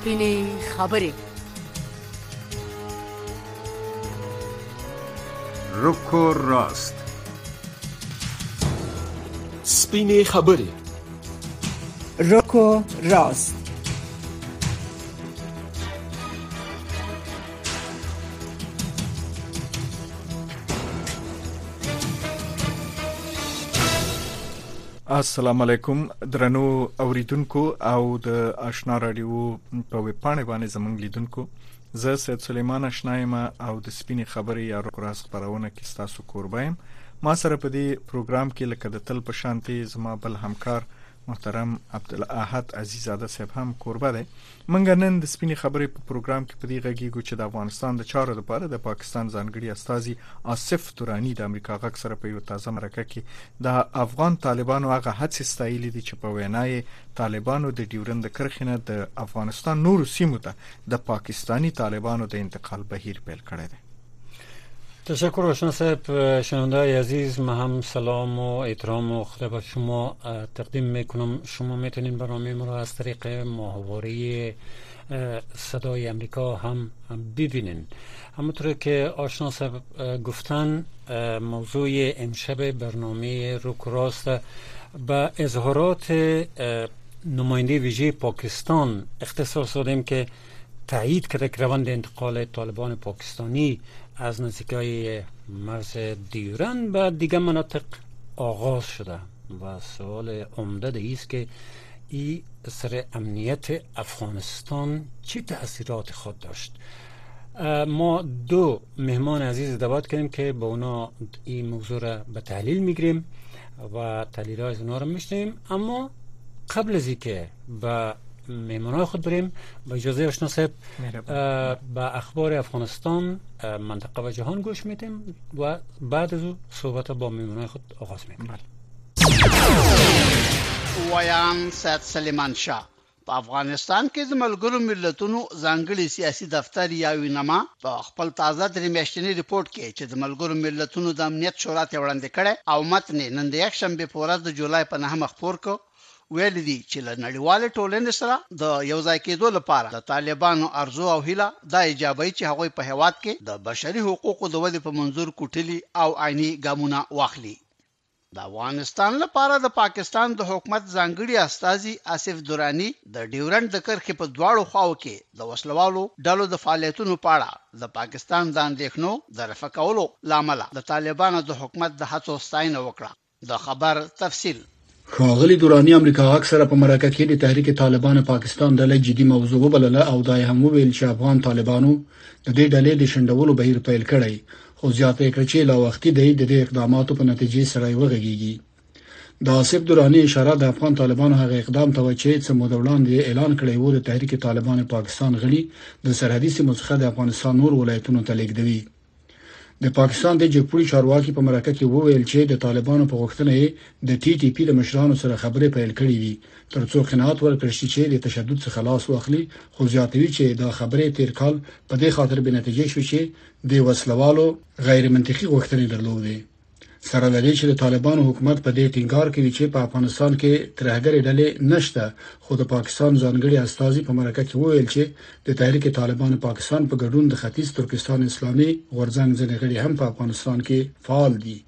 سپینې خبرې رکو راست. سپینې خبرې روکو راست. السلام علیکم درنو اوریدونکو او د آشنا رادیو په ویب پاڼه باندې زموږ لیدونکو. زه سید سلیمان آشنایم او د سپینې خبرې یا روکراس خبرونه کې تاسو قربایم ما سره په دې پروګرام کې لکه د تل په شانتي زما بل همکار محترم عبدالاحد عزیزاده صاحب هم قربه ده منګ نن د سپینې خبرې په پروګرام کې په دې غږیږو چې د افغانستان د چارو لپاره د پاکستان ځانګړي استاذي آصف تورانی د امریکا غږ سره په یو تازه مرکه کې د افغان طالبانو هغه هڅې ستایلې دي چې په وینای طالبانو د ډیورند کرخنه د افغانستان نورو سیمو ته د پاکستانی طالبانو د انتقال بهیر پیل کړی دی تشکر آشنا صاحب شنونده عزیز من هم سلام و احترام و خدمت شما تقدیم می‌کنم. شما می‌تونین برنامه ما را از طریق ماهواره صدای امریکا هم ببینین. همونطور که آشنا صاحب گفتن موضوع امشب برنامه روکراست به اظهارات نماینده ویژه پاکستان. اختصاص دادیم که تایید کرده که روند انتقال طالبان پاکستانی از نزدیکای مرز دیورن به دیگه مناطق آغاز شده و سوال عمده است که این سر امنیت افغانستان چه تاثیرات خود داشت؟ ما دو مهمان عزیز دعوت کردیم که با اونا این موضوع را به تحلیل می‌گیریم و تحلیل های اونا را میشنیم اما قبل از اینکه به مهمانای خود بریم. با اجازه آشنا صاحب به اخبار افغانستان منطقه و جهان گوش میدیم و بعد از او صحبت با مهمانای خود آغاز میکنیم. ویان سید سلیمان شاه. په افغانستان کې د ملګرو ملتونو ځانګړي سیاسي دفتر یا وینما په خپل تازه درې میاشتنی ریپورت کې چې د ملګرو ملتونو د امنیت شورا ته وړاندې کړي او متن نن د یک شنبه په ورځ د جولای په 9 مخ پور کو ویل دي چې له نړیوال ټولنې سره د یو ځای کېدو لپاره د طالبانو ارزو او هیله د ایجابي چې هغوی په هواد کې د بشري حقوقو د ودې په منزور کوټلي او عیني ګامونه واخلي. د افغانستان لپاره د پاکستان د حکومت ځانګړي استاذي آصف دورانی د ډیورند د کرخې په دواړو خواو کې د وسلوالو ډلو د فعالیتونو په اړه د پاکستان د اندېښنو د رفع کولو لامل د طالبانو د حکومت د هڅو ستاینه وکړه. د خبر تفصیل ښاغلي دوراني امریکا اکثره په مرکه کې د تحریک طالبان پاکستان ډله جدي موضوع وبلله او دای هم ویل چې افغان طالبانو د دې ډلې د شندولو بهیر پیل کړی. خو زیاته کړ چې لا وخت دی د دې اقداماتو په نتیجې سره وغږیږي. د آصف دوراني اشاره د افغان طالبانو هغه اقدام ته چې څه موده وړاندې اعلان کړی و د تحریک طالبان پاکستان غړي د سرحدي سیمو څخه د افغانستان نور ولایتونو ته لیږدوي د پاکستان د جګپوري چارواکي په مرکه کې وویل چې د طالبانو په غوښتنه د ټي ټي پی د مشرانو سره خبرې پیل کړې دي ترڅو قناعت ورکړي چې د تشدد څخه خلاص واخلي. خو زیاتوي چې دا خبرې تیر کال په دې خاطر به نتیجه شو چې د وسلوالو غیر منطقي غوښتنې درلودې سره لري چې د طالبانو حکومت په دې ټینګار کوي چې په افغانستان کې ترهګري ډلې نشته. خو د پاکستان ځانګړي استاذي په مرکه کې وویل چې د تحریک طالبان پاکستان په ګډون د ختیځ ترکستان اسلامي غورځنګ ځنې غړي هم په افغانستان کې فعال دي.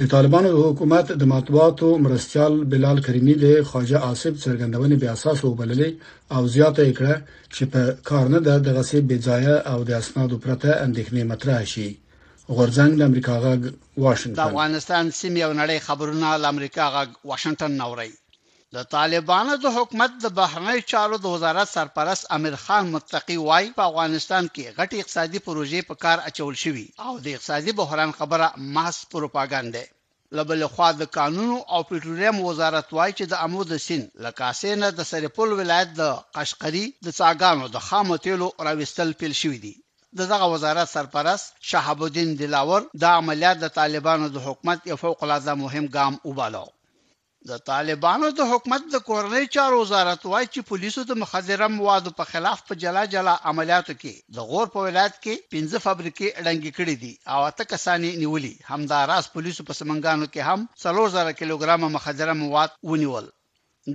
د طالبانو حکومت د مطبوعاتو مرستيال بلال کریمی د خواجه آصف څرګندونې بیا اساس وبللې او زیاته کړه چې په کار نه د غصب بځایه او د اسنادو پرته اندېښنې مطرح شي غورځنګ د امریکا غږ واشنگټن. د افغانستان سیمه او نړۍ خبرونه د امریکا غږ واشنگټن نوري د طالبانو د حکومت د بهرنی چارو د وزارت سرپرست امیر خان متقی وای په افغانستان کې غټي اقتصادي پروژې په کار اچول شوې او د اقتصادي بحران خبره محض پروپاګاندا لبل خوا د قانون او پټرولیم وزارت وای چې د امو د سین لکاسینه د سرپل ولایت د قشقری د څاګانو د خامو تیلو راوستل پیل شوې دي دغه وزارت سرپرست شهاب الدین دلاور د عملیات د طالبانو د حکومت یو فوق العاده مهم ګام وبالو د طالبانو د حکومت د کورنۍ چارو وزارت وایي چې پولیسو د مخدره موادو په خلاف په جلا جلا عملیاتو کې د غور په ولایت کې 15 فابریکې اړنګې کړې دي او اته کسانی نیولي. همداراز پولیسو په سمنګانو کې هم 3000 کیلوګرام مخدره مواد ونیول.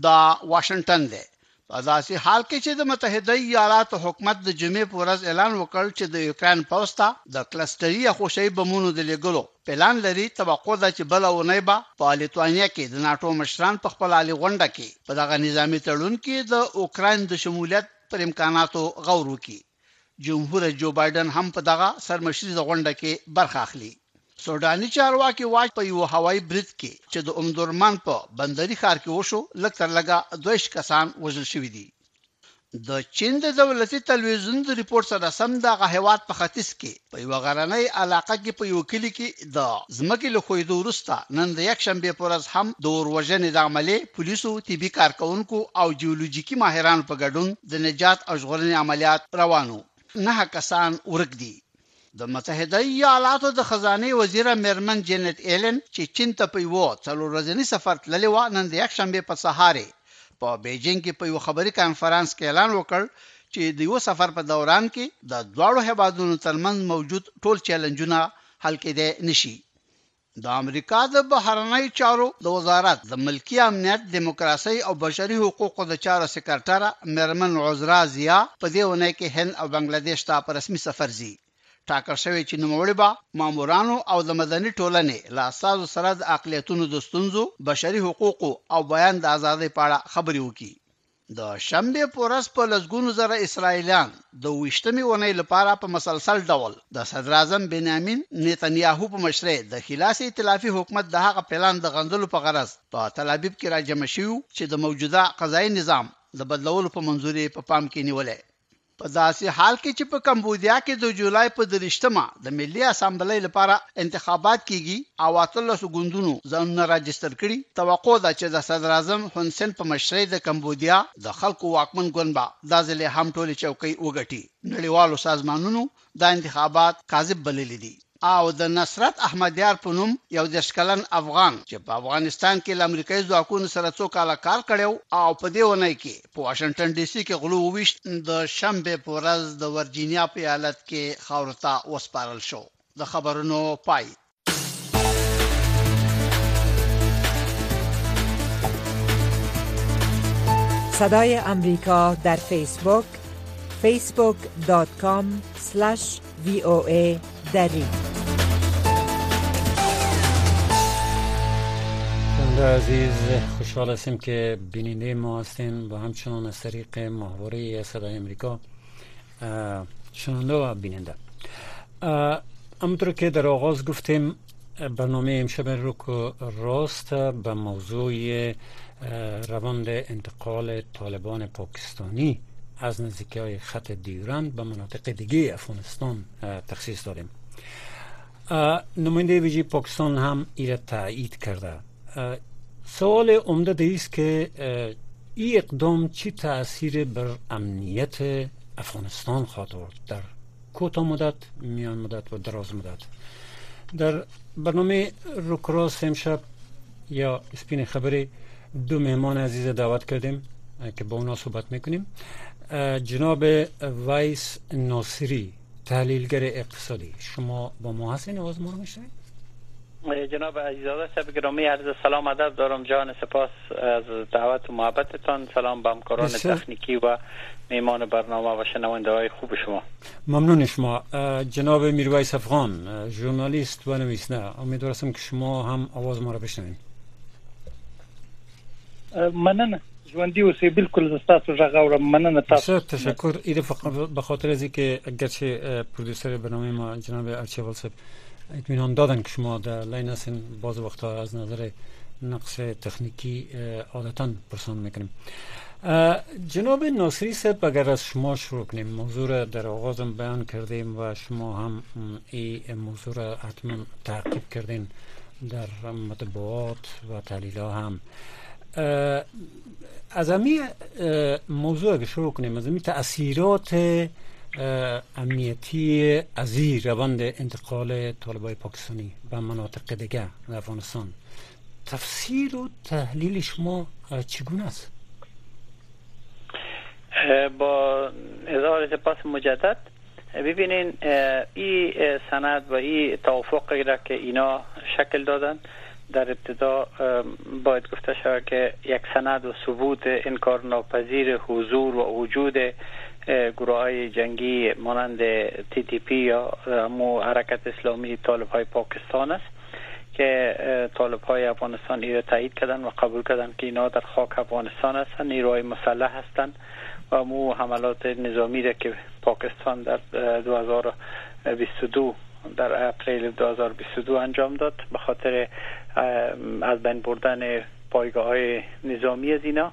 دا واشنگټن دی په داسې حال کې چې د متحده ایالاتو حکومت د جمعې په ورځ اعلان وکړ چې د یوکرين پوسټا د کلستري خوشي بمونو د لګلو پلان لري توقع ده چې بل ونی با په لیتوانیا کې د ناتو مشران په خپل علي غونډه کې په دغه نظامی تړون کې د اوکرين د شمولیت پر امکاناتو غور وکړي. جمهور جو بایدن هم په دغه سرمشري غونډه کې برخه اخلي سوداني چارواکي واج په یو هوایي برید کې چې د اومدورمان په بندري ښار کې وشو لکه لګا دویش کسان وژل شوی دي. د چین د دولتي تلویزیون د ریپورت سره سم د غهوات په ختیځ کې په یو غرنۍ علاقه کې په یو کلی کې د ځمکې له خویدو وروسته نن د یک شنبه پورز هم د اوروژنې د عملي پولیسو طبي کارکونکو او جیولوژیکي ماهرانو په ګډون د نجات او ژغورنې عملیات روانو نه کسان ورک دي د متحده ایالاتو د خزانه وزیره مرمن جنت ایلن چې چین ته په یو څلور ورځنی سفر تللی و نن د یک شنبه په سهار په بیجینګ کې په یو خبري کانفرنس کې اعلان وکړ چې د یو سفر په دوران کې د دواړو هیوادونو ترمنځ موجود ټول چیلنجونه حل کېدای نشي د امریکا د بهرنی چارو د وزارت د ملکی امنیت دیموکراسي او بشري حقوقو د چارو سکرټره مرمن عذرا زیا په دې ونه کې هند او بنگلاديش ته په رسمي سفر زی ټاکل شوی چې نوموړي به مامورانو او د مدني ټولنې لا اساس سره د اقلیتونو د ستونزو بشري حقوقو او بیان د ازادۍ په اړه خبري وکړي. د شنبه پورس په لسګونو زره اسرایلیان د وشتمي ونې لپاره په مسلسل ډول د صدر اعظم بنیامین نتنیاهو په مشرۍ د خلاصي ائتلافي حکومت د هغه پلان د غندلو په غرض په تل ابیب کې راجم شو چې د موجوده قضایي نظام د بدلولو په منځوري په پا پام کې نیولې په داسې حال کې چې په کمبودیا کې د جولای په درشتمه د ملي اسامبلې لپاره انتخابات کیږي او اتلس ګوندونو ځانونه راجستر کړي. توقع ده چې د صدر اعظم هون سن په مشرۍ د کمبودیا د خلکو واکمن ګوند به د ځلې هم ټولي چوکۍ وګټي. نړیوالو سازمانونو دا انتخابات کاذب بللي دي او د نصرت احمدیار په نوم یو د شکلن افغان چې په افغانستان کې د امریکایي ځواکونو سره څو کاله کار کړو او په دې ونه کې په واشنگټن ډي سي کې غلو وويشت د شنبه په ورځ د ورجینیا په ایالت کې خاورتا وسپارل شو. د خبرونو پای. صدای امریکا در فیسبوک facebook.com/voa دری عزیز خوشحال هستیم که بیننده ما هستیم و همچنان از طریق محوره صدای امریکا شنونده و بیننده. همونطور که در آغاز گفتیم برنامه امشب رو راست به موضوع روند انتقال طالبان پاکستانی از نزدیکی های خط دیورند به مناطق دیگه افغانستان تخصیص داریم. نماینده ویژه پاکستان هم ایره تایید کرده. سوال عمده است که این اقدام چی تاثیر بر امنیت افغانستان خواهد آورد؟ در کوتاه مدت میان مدت و دراز مدت. در برنامه روکراس امشب یا اسپین خبری دو مهمان عزیز دعوت کردیم که با اونا صحبت می‌کنیم. جناب ویس ناصری تحلیلگر اقتصادی شما با ما هستین؟ آواز ما میشنید جناب عزیزاده صاحب گرامی عرض سلام ادب دارم جان سپاس از دعوت و محبتتان. سلام به همکاران تکنیکی و میمان برنامه و شنونده های خوب شما. ممنون شما. جناب میرویس افغان ژورنالیست و نویسنده. امیدوارم که شما هم آواز ما رو بشنوید. مننه. ژوندۍ اوسې بالکل زستاسو غاورم مننه تاسو. تشکر. ایده فقط به خاطر از اینکه اگرچه پرودوسر برنامه ما جناب ارچیوال صاحب اطمینان دادن که شما در لین هستین. باز وقتا از نظر نقص تکنیکی عادتا پرسان می‌کنیم. جناب ناصری صاحب اگر از شما شروع کنیم. موضوع را در آغازم بیان کردیم و شما هم این موضوع را حتما تعقیب کردین در مطبوعات و تحلیل هم. از امی موضوع اگه شروع کنیم از امی تأثیرات امنیتی از این روند انتقال طالبای پاکستانی به مناطق دیگه در افغانستان تفسیر و تحلیل شما چگونه است؟ با اظهار سپاس مجدد ببینین این سند و این توافقی را که اینا شکل دادن در ابتدا باید گفته شود که یک سند و ثبوت انکار ناپذیر حضور و وجود گروه های جنگی مانند تی تی پی یا مو حرکت اسلامی طالب های پاکستان است که طالب های افغانستان ایره تایید کردن و قبول کردن که اینا در خاک افغانستان هستند نیروهای مسلح هستند و مو حملات نظامی را که پاکستان در 2022 در اپریل 2022 انجام داد به خاطر از بین بردن پایگاه های نظامی از اینا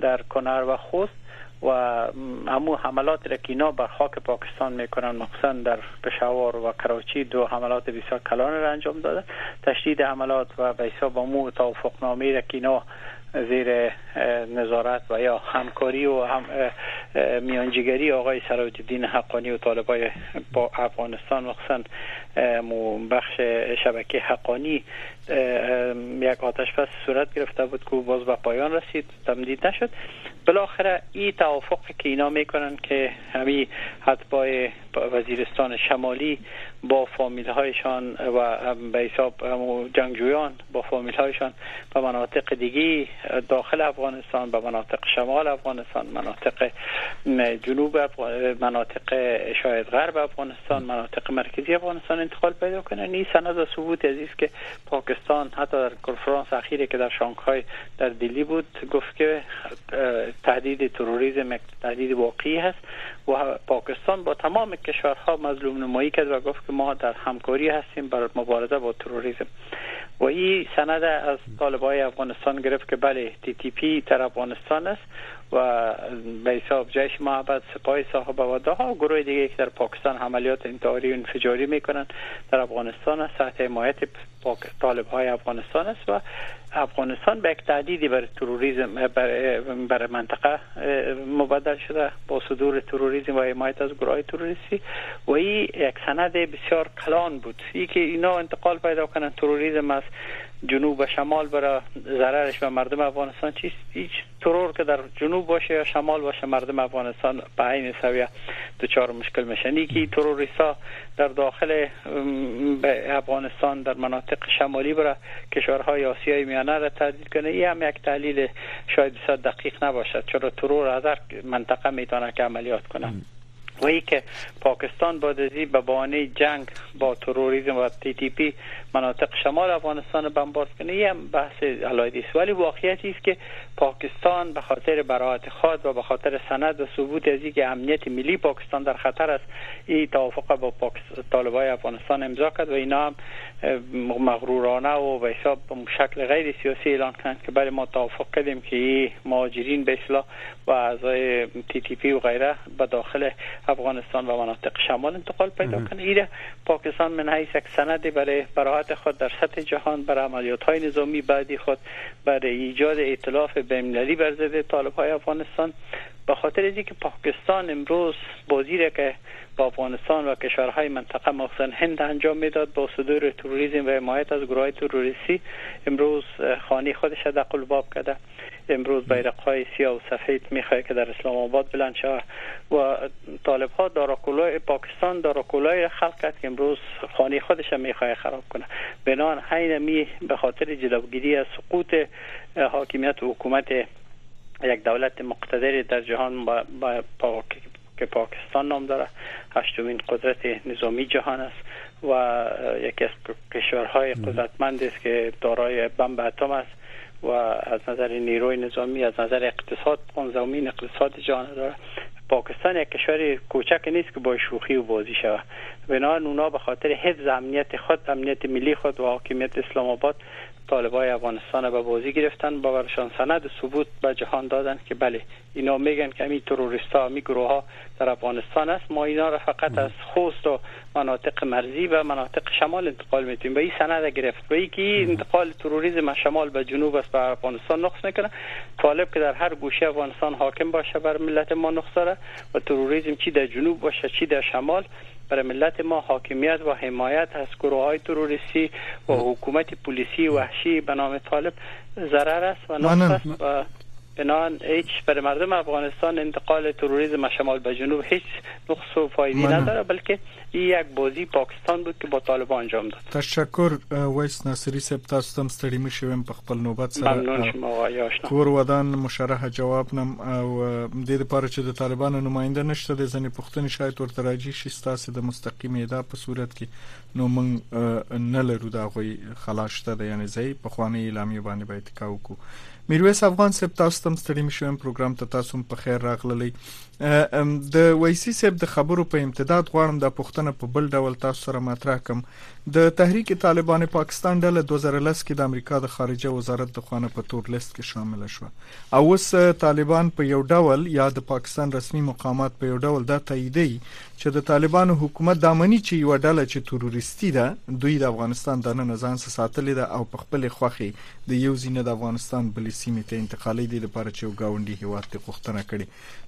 در کنر و خوست و همو حملات را که اینا بر خاک پاکستان می‌کنن مخصوصا در پشاور و کراچی دو حملات بسیار کلان را انجام داده. تشدید حملات و به حساب امو توافق نامی را که اینا زیر نظارت و یا همکاری و هم میانجیگری آقای سراج الدین حقانی و طالبای با افغانستان مخصوصا بخش شبکه حقانی یک آتش پس صورت گرفته بود که باز به پایان رسید تمدید نشد. بالاخره این توافق که اینا می‌کنن که همی حتبای وزیرستان شمالی با فامیل هایشان و به حساب جنگجویان با فامیل هایشان به مناطق دیگی داخل افغانستان به مناطق شمال افغانستان مناطق جنوب مناطق شاید غرب افغانستان مناطق مرکزی افغانستان انتقال پیدا کنن این سند و ثبوت عزیز که پاکستان حتی در کنفرانس اخیری که در شانگهای در دلی بود گفت که تهدید تروریسم تهدید واقعی هست. و پاکستان با تمام کشورها مظلوم نمایی کرد و گفت که ما در همکاری هستیم بر مبارزه با تروریسم. و این سند از طالبای افغانستان گرفت که بله تی تی پی در افغانستان است. و به حساب جیش محبت سپاه صاحب و ها گروه دیگه که در پاکستان عملیات انتحاری و انفجاری می‌کنن. در افغانستان است تحت حمایت طالب های افغانستان است و افغانستان به یک تعدیدی بر تروریسم بر, منطقه مبدل شده. با صدور تروریسم و حمایت از گروه تروریستی. و این یک سند بسیار کلان بود. ای که اینا انتقال پیدا کنن تروریسم از جنوب و شمال برای ضررش به مردم افغانستان چیست؟ هیچ ترور که در جنوب باشه یا شمال باشه مردم افغانستان به عین سویه دچار مشکل میشن ای که تروریستا در داخل افغانستان در مناطق شمالی برای کشورهای آسیای میانه را تهدید کنه. این هم یک تحلیل شاید بسیار دقیق نباشد چرا ترور از هر منطقه می‌تونه که عملیات کنه. و ای که پاکستان بعد از به بهانه جنگ با تروریسم و تی تی پی مناطق شمال افغانستان بمبارد کنه این هم بحث علایدی است ولی واقعیتی است که پاکستان به خاطر براعت خود و به خاطر سند و ثبوت از که امنیت ملی پاکستان در خطر است این توافق با طالبای افغانستان امضا کرد و اینا هم مغرورانه و به حساب شکل غیر سیاسی اعلان کردند که برای ما توافق کردیم که این مهاجرین به اصلاح و اعضای تی تی پی و غیره به داخل افغانستان و مناطق شمال انتقال پیدا کنه. ایره پاکستان من حیث یک سند برای براحت خود در سطح جهان برای عملیات های نظامی بعدی خود برای ایجاد ائتلاف بین‌المللی بر ضد طالب های افغانستان به خاطر اینکه پاکستان امروز بازی که با افغانستان و کشورهای منطقه مخصوصا هند انجام می‌داد با صدور تروریسم و حمایت از گروه تروریستی امروز خانی خودش در باب کرده. امروز بیرق های سیاه و سفید می‌خواه که در اسلام آباد بلند شود. و طالب ها داراکولای پاکستان داراکولای خلق کرد که امروز خانه خودش می‌خواه خراب کنه. بنان حین می به خاطر جلوگیری از سقوط حاکمیت و حکومت یک دولت مقتدر در جهان با, با که پاکستان نام داره. هشتمین قدرت نظامی جهان است و یکی از کشورهای قدرتمند است که دارای بمب اتم است و از نظر نیروی نظامی از نظر اقتصاد پانزدهمین اقتصاد جهان داره. پاکستان یک کشور کوچک نیست که با شوخی و بازی شود. بنابراین اونا به خاطر حفظ امنیت خود امنیت ملی خود و حاکمیت اسلام آباد طالبای افغانستان به بازی گرفتن با برشان سند ثبوت به جهان دادن که بله اینا میگن که امی تروریست ها امی گروه ها در افغانستان است. ما اینا را فقط از خوست و مناطق مرزی و مناطق شمال انتقال میتیم و این سند گرفت. و یکی انتقال تروریسم از شمال به جنوب است به افغانستان نقص می‌کنه. طالب که در هر گوشه افغانستان حاکم باشه بر ملت ما نقص داره و تروریسم چی در جنوب باشه چی در شمال برای ملت ما حاکمیت و حمایت از گروه های تروریستی و حکومت پلیسی وحشی به نام طالب ضرر است و نقص است و بنان هیچ برای مردم افغانستان انتقال تروریسم از شمال به جنوب هیچ نقص و فایده نداره بلکه یک بازی پاکستان بود که با طالبان انجام داد. تشکر ویس ناصری صاحب تاسو تم ستړي مشوم په خپل نوبت سره. کور ودان مشرح جواب نم. او د دې لپاره چې د طالبانو نماینده نشته د ځنې پښتني شاید ورته راځي چې ستاسو د مستقیم ادا په صورت کې نو موږ نه لرو دا غوي خلاص ته یعنی زی په خواني اعلامیه باندې باید کاو کو میرویس افغان صاحب تاسو تم ستړي مشوم پروګرام ته تاسو په خیر راغللی د وایسي صاحب د خبرو په امتداد غواړم د پښتنه په بل ډول تاسو سره مطرح کوم د تحریک طالبان پاکستان ډله 2010 کې د امریکا د خارجه وزارت د خوانه په تور لیست کې شامل شو او اوس طالبان په یو ډول یا د پاکستان رسمي مقامات په یو ډول دا تاییدي چې د طالبانو حکومت دامني چې یو ډله چې تروریستي ده دوی د افغانستان د نن ځان ساتلې ده او په خپل خوخي د یو زینه د افغانستان بلې سیمې ته انتقالي دي لپاره چې یو گاونډي هیواد ته غوښتنه کړي.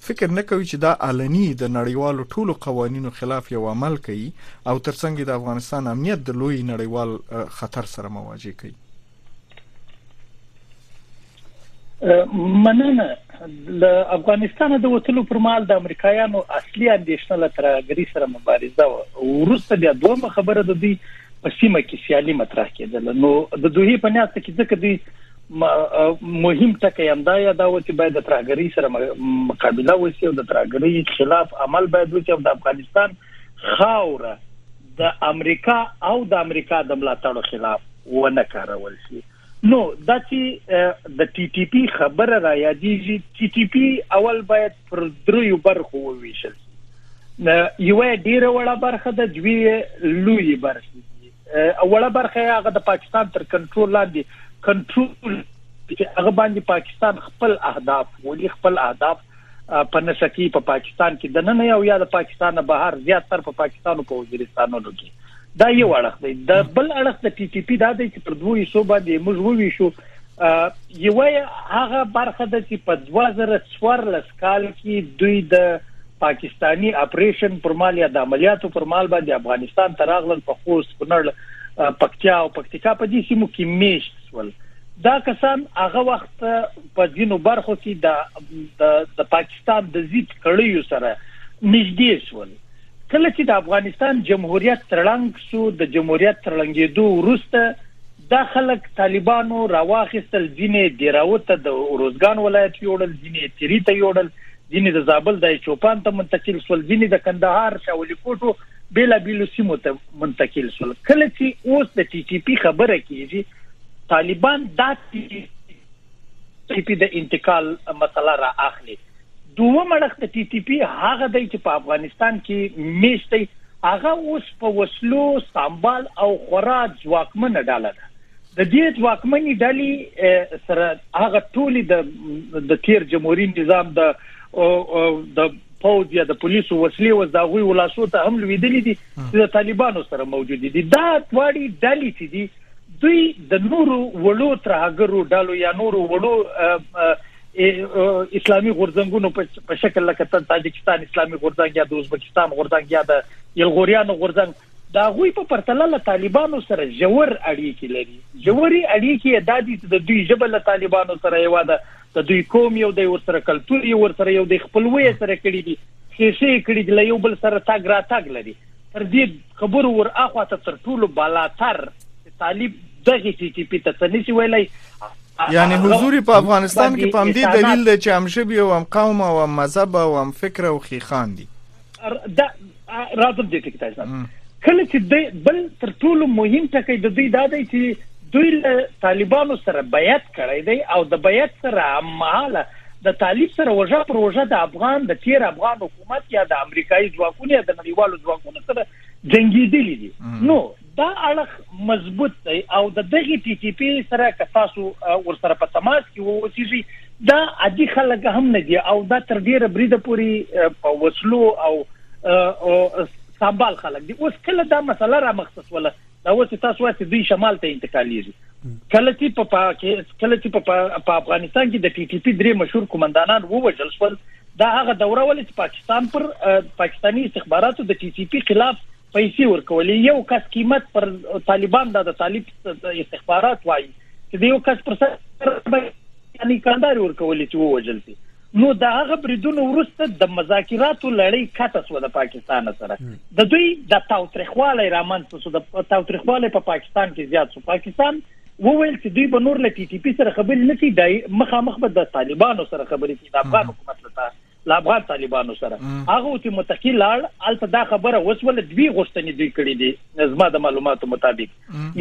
فکر نه کوي چې دا علني د نړیوالو ټولو قوانینو خلاف یو عمل کوي او ترڅنګ د افغانستان امنیت د لوی نړیوال خطر سره مواجه کوي مننه. ل افغانستان د وټلو پر مال د امریکایانو اصلي اندیشنه له ترګری سره مبارزه و ورسته بیا دوه خبره د دې په سیمه کې سیالي مطرح کېدل نو د دوی په نیاست کې ځکه دوی مهم ټکی هم دا یا دا و چې باید د ترګری سره مقابله وشي او د ترګری خلاف عمل باید وشي او د افغانستان خاوره د امریکا او د امریکا د ملاتړ خلاف ونه کارول شي نو دا چې د ټي ټي پی خبره را یادېږي ټي ټي پی اول باید پر دریو برخو وویشل یو ډیره وړه برخه د دوی لوی برخه اوله برخه هغه د پاکستان تر کنټرول لاندې کنټرول چې هغه باندې پاکستان خپل اهداف ولي خپل اهداف په نسکی په پاکستان کې د نن یو یا د پاکستان بهر زیات تر په پاکستان او په وزیرستانونو کې دا یو اړخ دی. د بل اړخ د ټي ټي پی دا دی چې پر دوی شو باندې موږ ووي شو یو هغه برخه د چې په 2014 کال کې دوی د پاکستانی اپریشن پر مال یا د عملیاتو پر مال باندې افغانستان تراغلل په خوست کونړ پکتیا او پکتیکا په دې سیمو کې میشت ول دا کسان هغه وخت په دینو برخو کې د د پاکستان د زیات کړیو سره نږدې شول کله چې د افغانستان جمهوریت ترلنګ شو د جمهوریت ترلنګېدو وروسته د خلک طالبانو راواخستل ځینې دیراوت د روزګان ولایت یوړل ځینې تیری ته یوړل ځینې د زابل د چوپان ته منتقل شول ځینې د کندهار شاولي کوټو بیل بیل سیمو ته منتقل شول. کله چې اوس د ټي ټي پی خبره کیږي طالبان د ټي پی د انتقال مسله را اخلي دوه مړخ د ټي ټي پی هغه په افغانستان کې میشتي هغه اوس په وسلو سامبال او خورا ځواکمن ډاله ده. د دې ځواکمنې ډلې سره هغه ټولي د د تیر جمهوریت نظام د د پوز یا د پولیسو وسلې او د غوي ولاسو ته هم لویدلې دي چې د طالبانو سره موجود دي. دا واړي ډلې چې دي دوی د نورو وړو ترهګرو ډالو یا نورو وړو اسلامي غورځنګونو په شکل لکه تاجکستان اسلامي غورځنګ یا د ازبکستان غورځنګ یا د یلغوریانو غورځنګ دا غوي په پرتله له طالبانو سره جوړ اړیکې لري. جوړي اړیکې د دې د دوی جبل طالبانو سره یو ده د دوی قوم یو د ور سره کلتور یو ور سره یو د خپلوي سره کړی دي خېشي کړی دی یو بل سره تاګ را تاګ لري. تر دې خبر ور اخوا ته تر ټولو بالاتر طالب دغه ټي پی ته تنسي ویلای یعنی حضور په افغانستان کې په دې دلیل دی چې هم شبي او هم قوم او هم مذهب او هم فکر او خيخان دي. دا راځم دې ټکی تاسو کله چې بل تر ټولو مهم ټکی د دې دا دی چې دوی له طالبانو سره بیعت کړی دی او د بیعت سره مهاله د طالب سره وجه پر وجه د افغان د تیر افغان حکومت یا د امریکایي ځواکونو یا د نړیوالو ځواکونو سره جنگیدلی دي. نو دا اړه مضبوط دی او د دغه ټي ټي پی سره که تاسو ور سره په تماس کې ووسیږي دا عادي خلک هم نه دي او دا تر ډیره بریده پوری په وسلو او سامبال خلک دي. اوس کله دا مسله را مخصص ولا دا اوس تاسو وایي دوی شمال ته انتقالیږي کله چې په کله چې په افغانستان کې د ټي ټي پی درې مشهور کمانډانان ووجل شول دا هغه دوره ولې چې پاکستان پر پاکستانی استخباراتو د ټي ټي پی خلاف پیسې ورکولې. یو کس قیمت پر طالبان د طالب استخبارات وایي. چې یو کس پر سر پاکستاني کاندار ورکول چې ووجل شي. نو دا هغه بریدونو ورسته د مذاکراتو لړۍ کاته سو د پاکستان سره. د دوی د تاوتریخواله رامن سو د تاوتریخواله په پاکستان کې زیات سو پاکستان وویل چې دوی به نور له ټي ټي پی سره خبرې نه کوي مخامخ به د طالبانو سره خبرې کوي د افغان حکومت لپاره افغان طالبانو سره. هغه چې متقی لاړ الته دا خبره وسول دوی غوښتنې دوی کړې دي نظم د معلوماتو مطابق.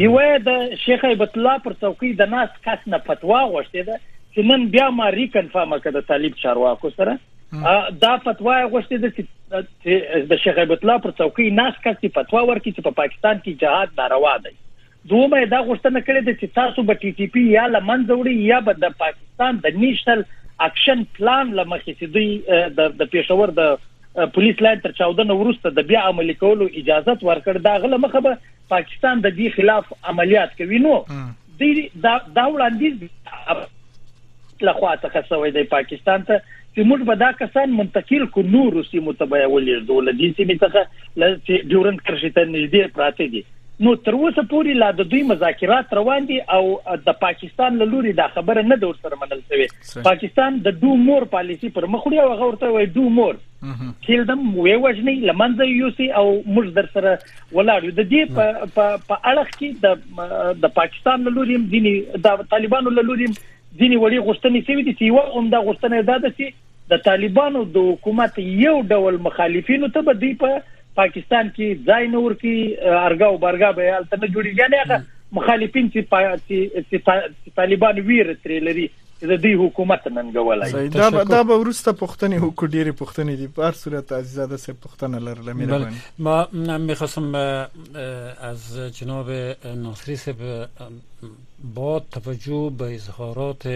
یو د شیخ ایبت الله پر چوکۍ د ناس کس نه فتوا غوښته ده چې نن بیا ما reconfirm کړه د طالب چارواکو سره. دا فتوا غوښته ده چې د شیخ ایبت الله پر چوکۍ ناس کس فتوا ورکړي چې په پاکستان کې جهاد ناروا دی. دومره دا غوښتنه کړې ده چې تاسو به ټي ټي پی یا لمنځه وړي یا به د پاکستان د National Action Plan لمخې چې دوی د پېښور د پولیس لاین تر 14 وروسته د بیا عملي کولو اجازه ورکړ. دا غله مخه به پاکستان د دې خلاف عملیات کوي. نو د دا وړاندیز لخوا څخه سوی د پاکستان ته چې موږ به دا کسان منتقل کو نور سیمو ته به ولې دولت دي سیمه څخه لږ ډیورنت کرشته نږدې پراته دي نو تر اوسه پورې لا د دوی مذاکرات روان دي او د پاکستان له لوري دا خبره نه د ورسره منل شوی پاکستان د دو مور پالیسی پر مخ وړي او هغه ورته وای دو مور. کله دم وی وژني لمنځه یوسي او موږ در سره ولاړ د دې په اړه کې د د پاکستان له لوري دي د طالبانو له لوري ځینی وړي غوښتنې شوی دي چې یو هم دا غوښتنه ده چې د طالبانو د حکومت یو ډول مخالفینو ته به دی په پاکستان کې ځای نور کې ارګاو برګا به الته نه جوړیږي. یعنی هغه مخالفین چې طالبان ویر ترې لري د دې حکومت ننګولای دا دا به ورسته پښتني حکومت ډیره پښتني دي. په هر صورت عزیزاده سه پښتنه لرله. مهرباني. ما میخواستم از جناب ناصری سب با توجه به اظهارات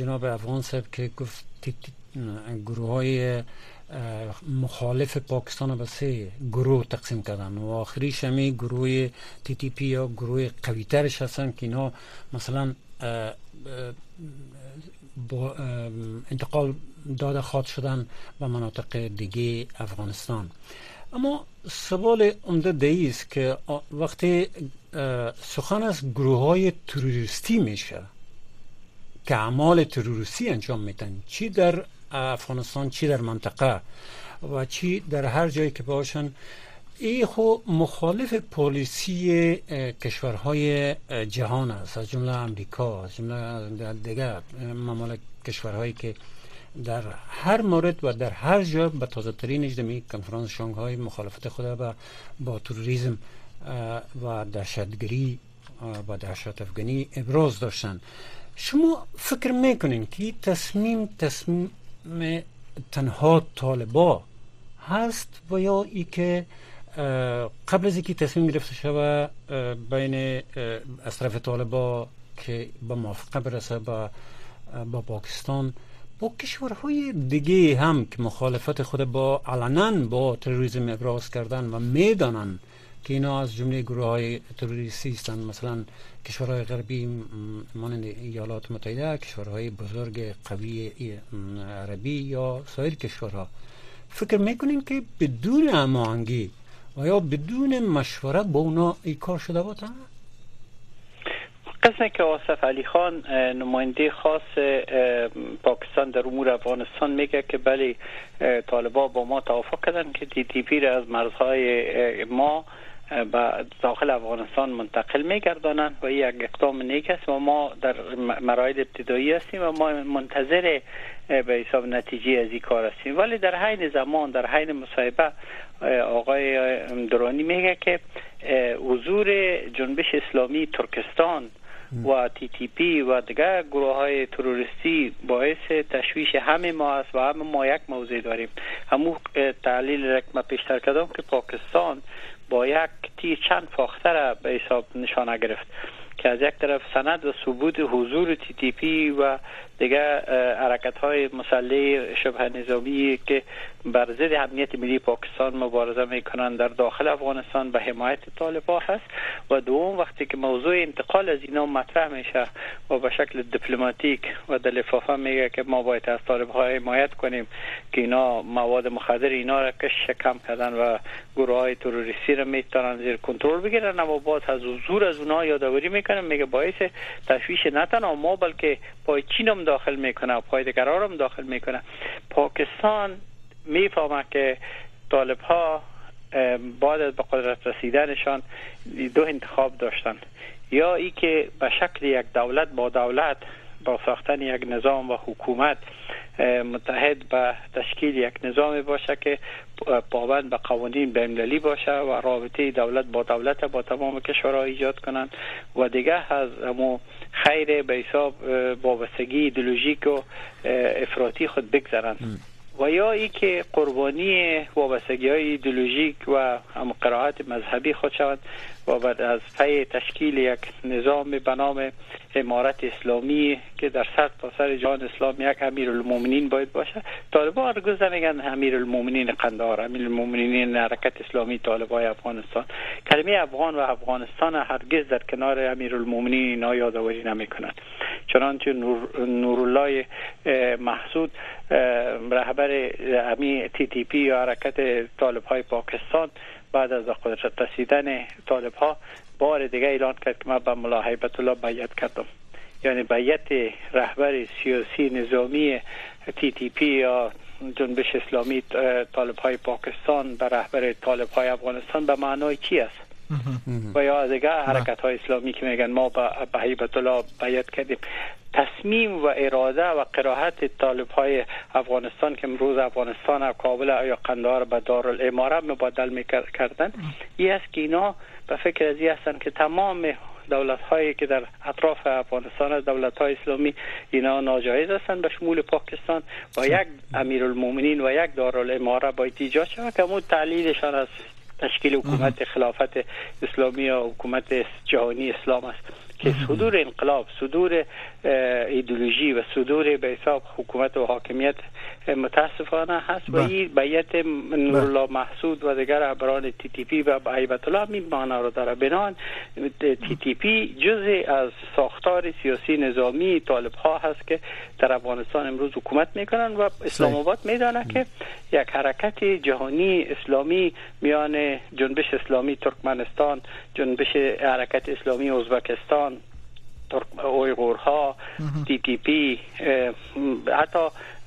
جناب افغان سب که گفت گروه های مخالف پاکستان به سه گروه تقسیم کردن و آخریش همی گروه تی تی پی یا گروه قوی ترش هستن که اینا مثلا با انتقال داده خواد شدن به مناطق دیگه افغانستان. اما سوال عمده دی است که وقتی سخن از گروه های تروریستی میشه که اعمال تروریستی انجام میتن چی در افغانستان چی در منطقه و چی در هر جایی که باشن. ای خو مخالف پالیسی کشورهای جهان است. از جمله امریکا از جمله دیگر ممالک کشورهایی که در هر مورد و در هر جا به تازه ترین اجدمی کنفرانس شانگهای مخالفت خود با, با تروریسم و دهشتگری و دهشت افغانی ابراز داشتن. شما فکر می‌کنین که تصمیم تصمیم تنها طالبا هست و یا ای که قبل از اینکه تصمیم گرفته شود بین از طرف طالبا که به موافقه برسه با, با پاکستان با کشورهای دیگه هم که مخالفت خود با علنا با تروریسم ابراز کردن و می‌دانن که اینا از جمله گروه های تروریستی هستند. مثلا کشورهای غربی مانند ایالات متحده کشورهای بزرگ قوی عربی یا سایر کشورها. فکر می‌کنیم که بدون هماهنگی و یا بدون مشوره با اونا ای کار شده باشه قسمه که آصف علی خان نماینده خاص پاکستان در امور افغانستان میگه که بله طالبا با ما توافق کردن که دی پی را از مرزهای ما به داخل افغانستان منتقل میگردانند و یک اقدام نیک است و ما در مراحل ابتدایی هستیم و ما منتظر به حساب نتیجه از این کار هستیم. ولی در حین زمان در حین مصاحبه آقای درانی میگه که حضور جنبش اسلامی ترکستان و تی تی پی و دیگر گروه های تروریستی باعث تشویش همه ما است و همه ما یک موضوع داریم. همون تعلیل رکمه پیشتر کردم که پاکستان با یک تی چند فاختر به حساب نشانه گرفت که از یک طرف سند و ثبوت حضور تی تی پی و دیگه حرکت های مسلح شبه نظامی که بر ضد امنیت ملی پاکستان مبارزه می‌کنند در داخل افغانستان به حمایت طالبا هست و دوم وقتی که موضوع انتقال از اینا مطرح میشه و به شکل دیپلماتیک و در لفافه میگه که ما باید از طالبها حمایت کنیم که اینا مواد مخدر اینا را کش کم کردن و گروه های تروریستی را می‌تونن زیر کنترل بگیرن. اما باز از حضور از اونها یادآوری می‌کنن میگه باعث تشویش نه تنها ما بلکه پای چین داخل می‌کنه پای دیگران هم داخل می‌کنه. پاکستان می‌فهمه که طالب ها بعد از به قدرت رسیدنشان دو انتخاب داشتن. یا ای که به شکل یک دولت با دولت با ساختن یک نظام و حکومت متحد به تشکیل یک نظام باشه که پابند به قوانین بین‌المللی باشه و رابطه دولت با دولت با تمام کشورها ایجاد کنند. و دیگه از همو خیر به حساب وابستگی ایدئولوژیک و افراطی خود بگذرند و یا ای که قربانی وابستگی های ایدولوژیک و هم قرائت مذهبی خود شوند و بعد از پی تشکیل یک نظام به نام امارت اسلامی که در سر تا سر جهان اسلام یک امیر المومنین باید باشه. طالبان هرگز نمیگن امیر المومنین قندار امیر المومنین حرکت اسلامی طالبای افغانستان. کلمه افغان و افغانستان هرگز در کنار امیر المومنین اینا یادآوری نمی‌کنند. چنانچه نور نورالله محسود رهبر امی تی تی پی یا حرکت طالب های پاکستان بعد از قدرت رسیدن طالب ها بار دیگه اعلان کرد که من به ملا حیبت الله بیعت کردم. یعنی بیعت رهبر سیاسی نظامی تی تی پی یا جنبش اسلامی طالب های پاکستان به رهبر طالب های افغانستان به معنای چی است؟ و یا دیگه حرکت های اسلامی که میگن ما به حیبت الله بیعت کردیم. تصمیم و اراده و قراحت طالب های افغانستان که امروز افغانستان و کابل یا قندار به دارالاماره مبادل می‌کردن این است که اینا به فکر از هستند که تمام دولت هایی که در اطراف افغانستان دولت های اسلامی اینا ناجایز هستند به شمول پاکستان و یک امیر المومنین و یک دارالاماره باید ایجاد شود که همون تعلیلشان از تشکیل حکومت خلافت اسلامی یا حکومت جهانی اسلام است. که صدور انقلاب صدور ایدولوژی و صدور به حساب حکومت و حاکمیت متاسفانه هست و این بیت نورالله محسود و دیگر عبران تی تی پی و عیبت الله می معنا رو داره. بنان تی تی پی جزء از ساختار سیاسی نظامی طالب ها هست که در افغانستان امروز حکومت می‌کنن و اسلام آباد میدانه که یک حرکت جهانی اسلامی میان جنبش اسلامی ترکمنستان جنبش حرکت اسلامی ازبکستان اویغورها تی تی پی حتی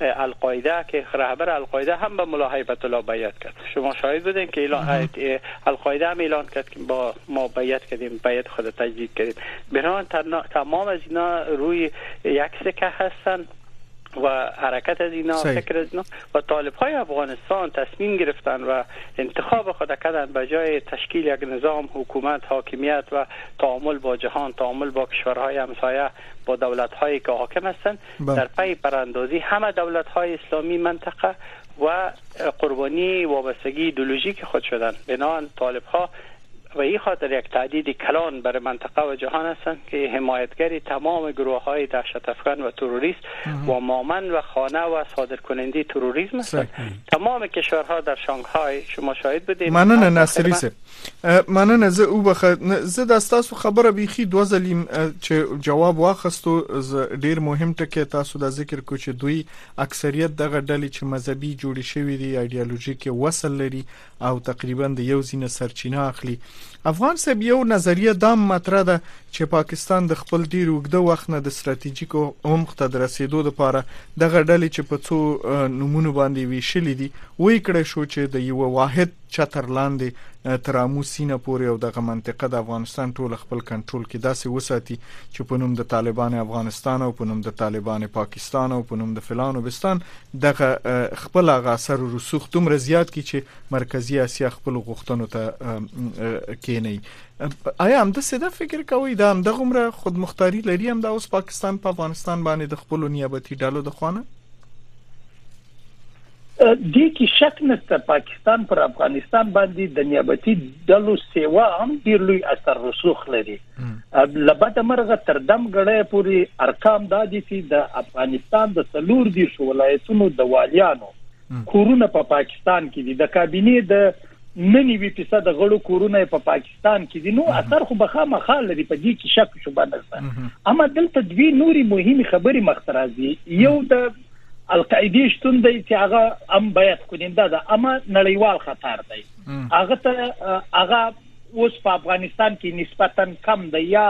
القاعده که رهبر القاعده هم به ملا حیبت الله بیعت کرد. شما شاهد بودین که اعلان القاعده هم اعلان کرد که با ما بیعت کردیم بیعت خود تجدید کردیم. بران تمام از اینا روی یک سکه هستن. و حرکت از اینا فکر از اینا. و طالب های افغانستان تصمیم گرفتن و انتخاب خود کردن به جای تشکیل یک نظام حکومت حاکمیت و تعامل با جهان تعامل با کشورهای همسایه با دولت هایی که حاکم هستند بله. در پی براندازی همه دولت های اسلامی منطقه و قربانی وابستگی ایدولوژیک خود شدن. بنان طالب ها و این خاطر یک تعدید کلان برای منطقه و جهان هستند که حمایتگری تمام گروه های دهشت افکن و تروریست و مامن و خانه و صادر کننده تروریسم هستند. تمام کشورها در شانگهای شما شاهد بودید مننه نصری سه مننه زه او بخ زه د تاسو خبره بيخي دوه ځلیم چې جواب واخستو ډیر مهم ټکی تاسو د ذکر کو چې دوی اکثریت دغه ډلې چې مذهبي جوړی شوی دي ایدئولوژیک وصل لري او تقریبا د یو ځینې سرچینه اخلي افغان صاحب یو نظریه دام مطرح ده چې پاکستان د خپل ډیر وګړه وخت نه د ستراتیژیکو عمق ته د رسیدو لپاره د غړډلې چې په څو نمونه باندې ویشلې دي وې کړې شو چې د یو واحد چتر لاندې ترامو سینه پورې او دغه منطقه د افغانستان ټول خپل کنټرول کې داسې وساتي چې په نوم د طالبان افغانستان او په نوم د طالبان پاکستان او په نوم د فلانو بستان دغه خپل غا اثر رسوخ دومره زیات کی چې مرکزی اسیا خپل غوښتنو ته کینی آیا هم د سده فکر کوي دا هم د غمره خود مختاری لري هم د اوس پاکستان په افغانستان باندې د خپل نیابتي ډالو د خوانه دې کې شک نشته. پاکستان پر افغانستان باندې د نیابتي ډلو سیوا هم ډیر لوی اثر رسوخ لري. لبد مرغه تر دم غړې پوری ارقام د دې چې د افغانستان د سلور دي ولایتونو د والیانو کورونه په پا پاکستان کې دي. د کابینه د ننی وی فیصد غړو کورونه په پاکستان کې دي. نو اثر خو بخا مخال لري. په دې کې شک شو باندې اما دلته دوی نوري مهمه خبري مخترازي یو د القاعده شتون دی چې هغه ام بیات کونینده ده اما نړیوال خطر دی. هغه ته هغه اوس په افغانستان کې نسبتا کم دی یا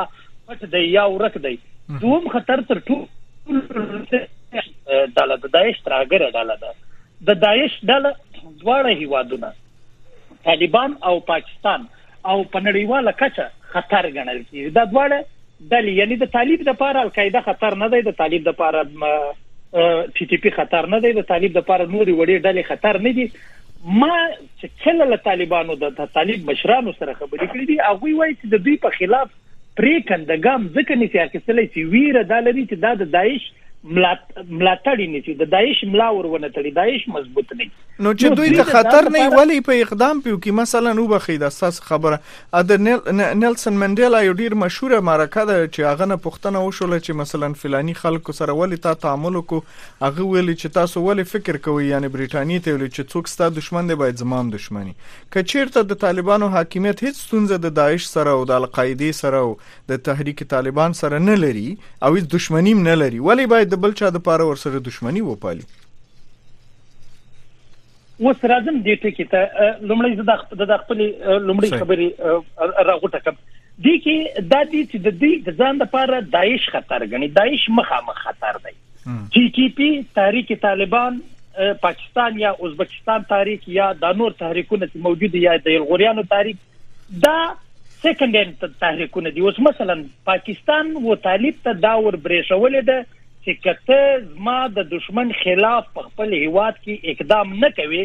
پټ دی یا ورک دی. دوم خطر تر ټولو ډاله د داعش ترګره ډاله ده. د داعش ډاله دواړه هیوادونه طالبان او پاکستان او په نړیواله کچه خطر ګڼل کیږي. دا دواړه ډلې یعنی د طالب د لپاره القاعده خطر نه دی د طالب د لپاره ټي ټي پی خطر نه دی د طالب لپاره نوري وړي ډلې خطر نه دي. ما چې کله له طالبانو د طالب مشرانو سره خبرې کړې دي هغه وایي چې د دوی په خلاف پرې کندګام ځکه چې اخیستلې چې ویره د لري چې دا د داعش ملاتړ نه چې د داعش ملا ورونه تړي داعش مضبوط نه نو چې دوی ته خطر نه ولی په اقدام پیو کې مثلا نو بخید اساس خبره د نیلسن منډیلا یو ډیر مشهور معرکه ده چې هغه نه پښتنه وشول چې مثلا فلانی خلکو سره ولی تا تعامل کو هغه ویلي چې تاسو ولی فکر کوئ یعنی بریټانی ته ویلي چې څوک ستاسو دشمن دی باید زمام دشمنی کچیرته د طالبانو حاکمیت هیڅ ستونزه د داعش سره او د القاعده سره او د تحریک طالبان سره نه لري او هیڅ دشمنی نه لري ولی باید د بل چا د پاره ور سره دښمنی وپالي. اوس راځم دې ټکی ته. لومړی زه د خپل لومړی خبرې راغوټه کوم دي کې د دې چې د دې د ځان لپاره داعش خطر غني داعش مخامخ خطر دی. ټي ټي پی تحریک طالبان پاکستان یا ازبکستان تحریک یا د نور تحریکونه چې موجود یا د یلغوریانو تحریک دا سیکنډ تحریکونه دي. اوس مثلا پاکستان و طالب ته دا ور برېښولې ده چې کته زما د دشمن خلاف په خپل هیواد کې اقدام نه کوي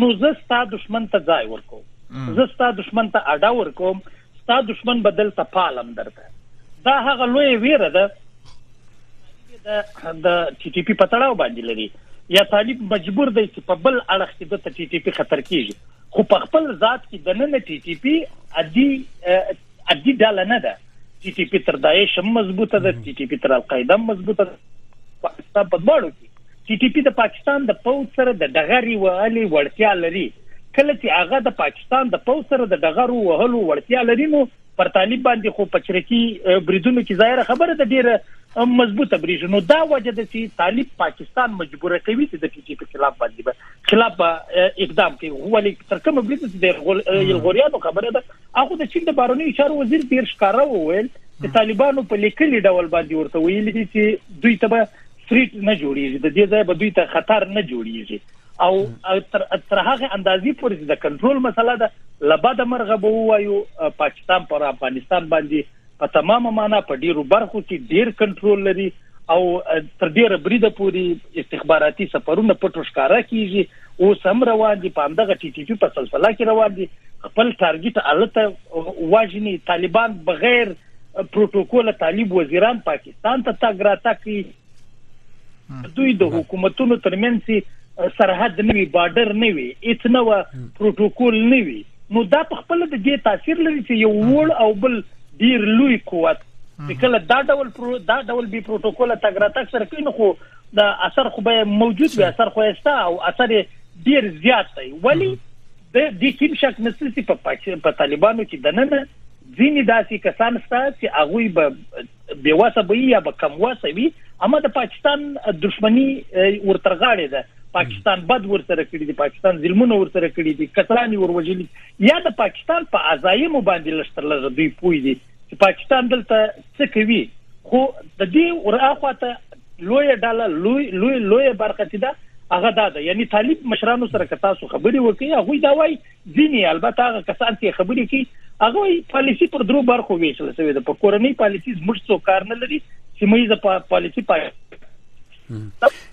نو زه ستاسو دشمن ته ځای ورکوم. زه ستاسو دشمن ته اډا ورکوم ستاسو دشمن بدل ته پالم درته. دا هغه لوی ویره ده د د ټي ټي پی پټړاو باندې لري. یا طالب مجبور دی چې په بل اړه کې د ټي ټي پی خطر کیږي. خو په خپل ذات کې د نن ټي ټي پی ادي ادي ډاله نه ده. ټي ټي پی تر داعش مضبوطه ده ټي ټي پی تر القاعده مضبوطه ده پاکستان په دواړو کې. ټي ټي پی د پاکستان د پوز سره د دغری وهلي وړتیا لري. کله چې هغه د پاکستان د پوز سره د دغرو وهلو وړتیا لري نو پر طالب باندې خو پچرکی بریدونو کې ظاهر خبره ده ډیره مضبوطه بریژ نو دا وجه ده چې طالب پاکستان مجبور کوي چې د ټي ټي پی خلاف باندې خلاف اقدام کوي. هو لې تر کومه برید چې د یلغوریانو خبره ده هغه د چین د بارونی چارو وزیر تیر ښکارا وویل چې طالبانو په لیکلي ډول باندې ورته ویلي چې دوی ته ستریټ نه جوړیږي. د دې ځای به دوی ته خطر نه جوړیږي. او تر هغه اندازې پورې د کنټرول مسله ده لبد مرغه به وایو پاکستان پر افغانستان باندې په تمامه معنا په ډیرو برخو کې ډیر کنټرول لري او تر ډیره بریده پورې استخباراتي سفرونه پټو ښکارا کیږي. او سم روان دي په اندغه ټي ټي په سلسله کې روان دي. خپل ټارګټ الته واجني طالبان بغیر پروتوکول طالب وزیران پاکستان ته تاګ را تکي دوی د حکومتونو ترمنځ سرحد نه وي بارډر نه وي اټ نو پروتوکول نه وي. نو دا په خپل د دې تاثیر لري چې یو وړ او بل ډیر لوی قوت. چې کله دا ډول دا ډول بي پروتوکول تګراتک سره کین خو دا اثر خو به موجود وي اثر خو استا او اثر ډیر زیات دی. ولی د دې کیم شک نسلسي په په طالبانو کې دننه ځینې داسې کسان ستا چې هغه به بیواسه به یا به کم واسه وي. اما د پاکستان دښمنی ورترغاړي ده. پاکستان بد ورسره کړی دی پاکستان ظلمونه ورسره کړی دي کترانی وروجلی یا د پاکستان په ازایم باندې لشتر لږ دوی پوي دي چې پاکستان دلته څه کوي. خو د دې ورخواته لوی ډاله لوی لوی لوی برخه ده هغه دا ده. یعنی طالب مشرانو سره کتا سو خبري وکي هغه دا وای ځینی البته هغه کسان چې خبري کوي هغه پالیسی پر درو برخو ویشل شوی ده. په کورنۍ پالیسی زموږ څو کار نه لري سیمه پالیسی پای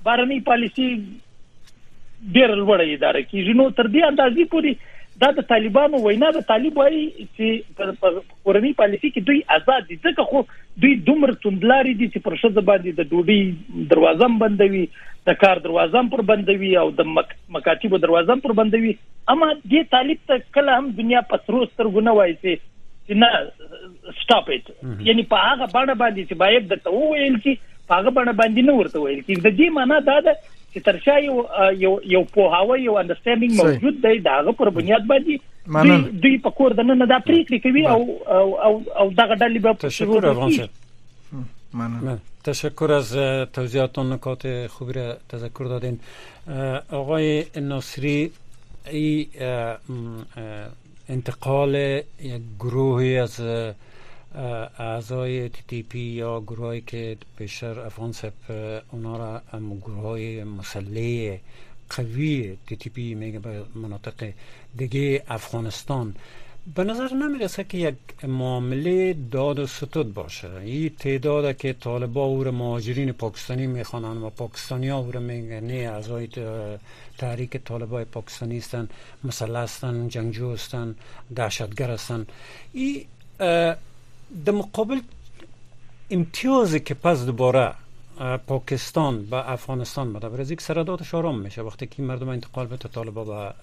بارني پالیسی ډیر لوړه اداره کیږي. نو تر دې اندازې پوری دا د طالبانو وینا د طالب وایي چې کورنۍ پالیسی کې دوی آزاد دي. ځکه خو دوی دومره توندلاري دي چې پر شذ باندې د ډوډۍ دروازه بندوي د کار دروازه پر بندوي او د مکاتب دروازه پر بندوي. اما دې طالب ته کله هم دنیا پسرو سترګونه وایي چې نه سټاپ اټ یعنی په هغه باندې باندې چې باید د تو ویل چې هغه باندې باندې نه ورته ویل چې د دې معنی دا ده چې ترشا یو یو یو په هوا یو انډرستانډینګ موجود دی داغه پر بنیاد باندې دوی دوی په کور د نن د پریکړې کوي او او او دغه ډلې به تشکر ممنون تشکر از توضیحاتتون نکات خوبی را تذکر دادین. آقای ناصری ای انتقال یک گروهی از اعضای پی یا گروهایی که بیشتر افغان سب اونا را گروه های مسلح قوی پی میگه به مناطق دیگه افغانستان. به نظر نمی‌رسه که یک معامله داد و ستود باشه. این تعداد که طالبا او مهاجرین پاکستانی می‌خوانن و پاکستانی ها او میگن نه اعضای تحریک طالبای پاکستانی هستن مسلح هستن جنگجو هستن دهشتگر هستن این در مقابل امتیازی که پس دوباره پاکستان به افغانستان بده برای یک سردادش آرام میشه. وقتی که مردم انتقال به طالبا به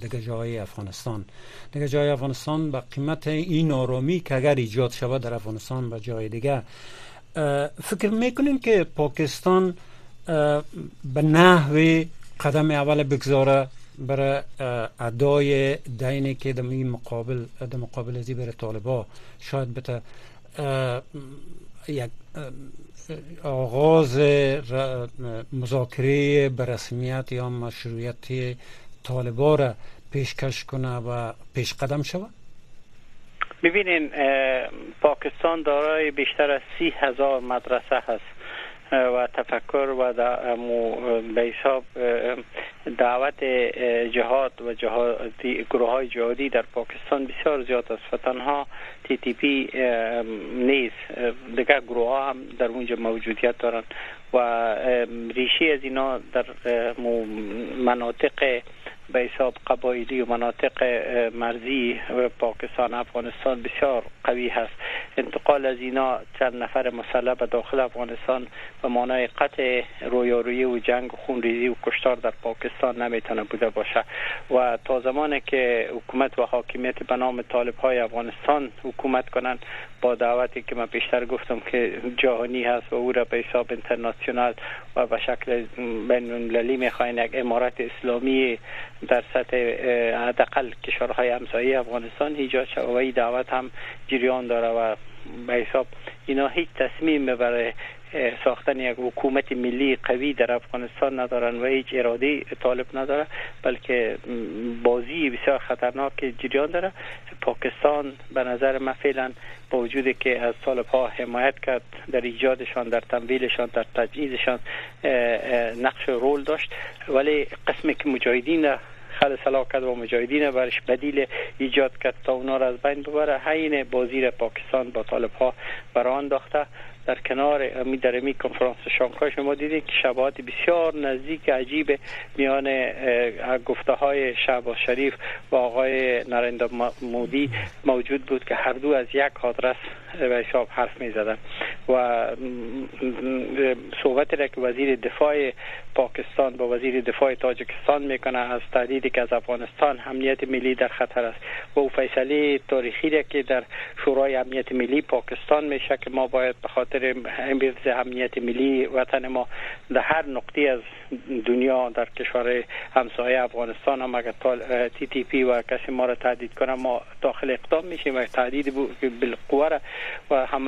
دیگه جای افغانستان. دیگه جای افغانستان به قیمت این آرامی که اگر ایجاد شود در افغانستان به جای دیگه. فکر می‌کنیم که پاکستان به نحو قدم اول بگذاره برای ادای دینی که در مقابل در مقابل ازی برای طالبا شاید بته یک آغاز مذاکره به رسمیت یا مشروعیت طالبا را پیشکش کنه و پیش قدم شود؟ ببینین پاکستان دارای بیشتر از سی هزار مدرسه هست. و تفکر و به حساب دعوت جهاد و جهادی گروه های جهادی در پاکستان بسیار زیاد است و تنها تی تی پی نیست دیگر گروه ها هم در اونجا موجودیت دارند و ریشی از اینا در مناطق به حساب قبایلی و مناطق مرزی پاکستان افغانستان بسیار قوی هست. انتقال از اینا چند نفر مسلح به داخل افغانستان به معنای قطع رویارویی و جنگ و خونریزی و کشتار در پاکستان نمی‌تونه بوده باشه. و تا زمانی که حکومت و حاکمیت به نام طالب های افغانستان حکومت کنند با دعوتی که من بیشتر گفتم که جهانی هست و او را به حساب اینترناسیونال و به شکل بین المللی می‌خواین یک امارت اسلامی در سطح حداقل کشورهای همسایه افغانستان ایجاد شد و این دعوت هم جریان داره و به حساب اینا هیچ تصمیم برای ساختن یک حکومت ملی قوی در افغانستان ندارن و هیچ اراده طالب نداره بلکه بازی بسیار خطرناک جریان داره. پاکستان به نظر من فعلا با وجود که از طالب ها حمایت کرد در ایجادشان در تمویلشان در تجهیزشان نقش رول داشت. ولی قسمی که مجاهدین خل سلاح کرد و مجاهدین برش بدیل ایجاد کرد تا اونا را از بین ببره حین بازی پاکستان با طالب ها بران داخته در کنار امی در امی کنفرانس شانگهای شما دیدید که شباهت بسیار نزدیک عجیب میان گفته های شعباز شریف و آقای نرندا مودی موجود بود که هر دو از یک آدرس به حساب حرف می زدن و صحبت را که وزیر دفاع پاکستان با وزیر دفاع تاجکستان می‌کنه از تهدیدی که از افغانستان امنیت ملی در خطر است. و او فیصله تاریخی را که در شورای امنیت ملی پاکستان میشه که ما باید به خاطر امنیت ملی وطن ما در هر نقطه از دنیا در کشور همسایه افغانستان هم اگر تی تی پی و کسی ما را تهدید کنه ما داخل اقدام میشیم. و تهدید بالقوه و هم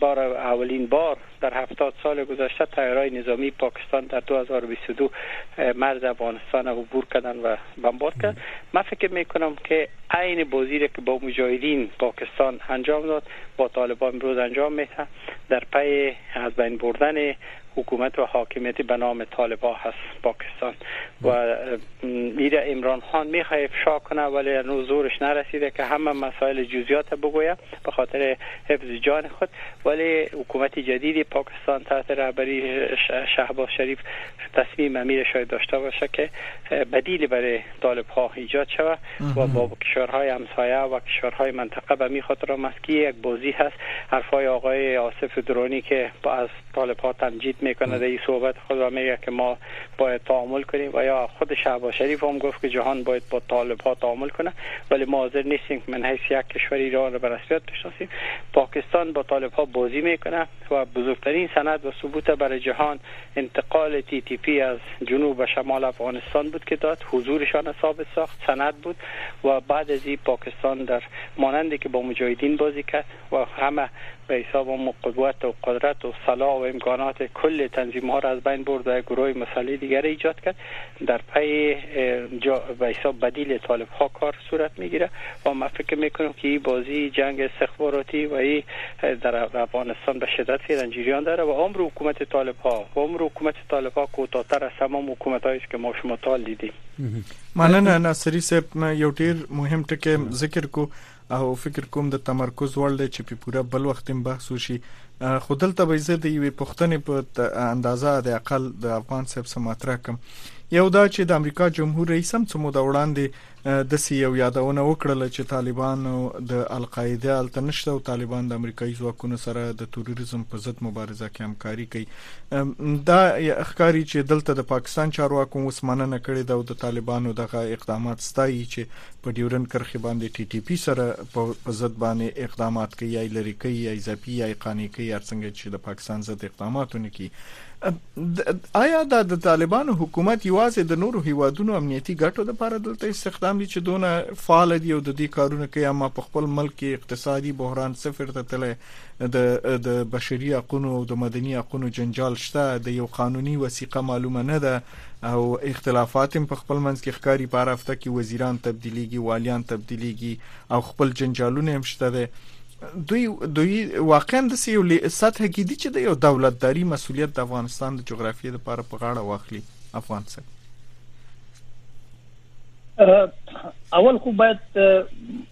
بار اولین بار در هفتاد سال گذشته تایرهای نظامی پاکستان در 2022 مرز افغانستان عبور کردن و بمبار کرد. من فکر می‌کنم که عین بازی که با مجاهدین پاکستان انجام داد با طالبان امروز انجام میده. در پی از بین بردن حکومت و حاکمیت به نام طالبا هست پاکستان. و میره امران خان می‌خواه افشا کنه ولی هنوز زورش نرسیده که همه مسائل جزیات بگویه به خاطر حفظ جان خود. ولی حکومت جدید پاکستان تحت رهبری شهباز شریف تصمیم امیر شاید داشته باشه که بدیل برای طالب ها ایجاد شود. و با کشورهای همسایه و کشورهای منطقه به می خاطر مسکی یک بازی هست. حرفای آقای آصف درونی که با از طالب ها تمجید می‌کنه در این صحبت خود و میگه که ما باید تعامل کنیم. و یا خود شعبا شریف هم گفت که جهان باید با طالب ها تعامل کنه. ولی ما حاضر نیستیم من حیث یک کشور ایران رو به رسمیت بشناسیم. پاکستان با طالب ها بازی می‌کنه و بزرگترین سند و ثبوت برای جهان انتقال تی تی پی از جنوب و شمال افغانستان بود که داد. حضورشان ثابت ساخت سند بود و بعد از این پاکستان در مانندی که با مجاهدین بازی کرد و همه به حساب هم قدرت و قدرت و صلاح و امکانات کل تنظیم ها را از بین برد و گروه مسئله دیگر ایجاد کرد. در پی به حساب بدیل طالب ها کار صورت میگیره و من فکر میکنم که این بازی جنگ استخباراتی و این در افغانستان به شدت فعلا داره و عمر حکومت طالب ها و عمر حکومت طالب ها کوتاهتر از تمام حکومت هایی که ما شما تال دیدیم. مننه ناصری صاحب یو ډیر مهم ټکی ذکر کو او فکر کوم د تمرکز وړ دی چې په پوره بل وخت بحث وشي خودل ته به زه د یوې پښتنې په اندازه د اقل د افغان صاحب سماتره کوم یو دا چې د امریکا جمهور رئیس هم څه مو د وړاندې د سی یو یادونه وکړه چې طالبان د القاعده التنشته او طالبان د امریکایي ځواکونو سره د تروریزم په ضد مبارزه کې همکاري کوي. دا ښکاری چې دلته د پاکستان چارواکو اوس مننه کړې ده او د طالبانو دغه اقدامات ستایي چې په ډیورن کرخي باندې ټي ټي پی سره په ضد باندې اقدامات کوي یا لری کوي یا ځپی یا قانې کوي څنګه چې د پاکستان ضد اقداماتونه کوي آیا د طالبانو حکومت یوازې د نورو هیوادونو امنیتي ګټو لپاره دلته استخدام دي چې دونه فعال دي او د دې کارونه کوي اما په خپل ملک کې اقتصادي بحران صفر ته تل د د بشري حقوقو او د مدني حقوقو جنجال شته د یو قانوني وثیقه معلومه نه ده او اختلافات په خپل منځ کې ښکاری په هفته کې وزیران تبدیلیږي والیان تبدیلیږي او خپل جنجالونه هم شته ده دوی دوی واقعا د یو سطح کې دي چې د یو دولتداري مسولیت د افغانستان د جغرافیې لپاره په غاړه واخلي افغان څخه اول خو باید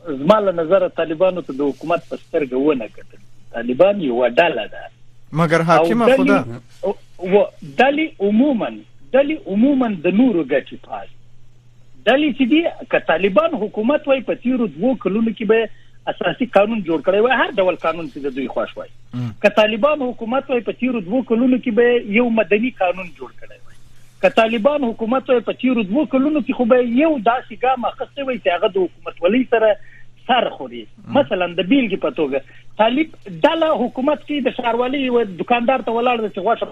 زماله نظر طالبانو ته د حکومت په سترګه ونه کتل. طالبان یو ډله ده. مګر حاکمه خدا و دلی عموما دلی عموما د نورو ګټي پاس دلی چې دی ک طالبان حکومت وای په تیرو دوه کلونو کې به اساسي قانون جوړ کړی وای هر ډول قانون چې د دوی خوښ وای. که طالبان حکومت وای په تیرو دوه کلونو کې به یو مدني قانون جوړ کړی وای. که طالبان حکومت وای په تیرو دوه کلونو کې خو به یو داسې ګام اخستې وای چې هغه د حکومت ولې سره سر خوري. مثلا د بیلګې په توګه طالب دله حکومت کې د شاروالي و دکاندار ته ولاړ د غوښه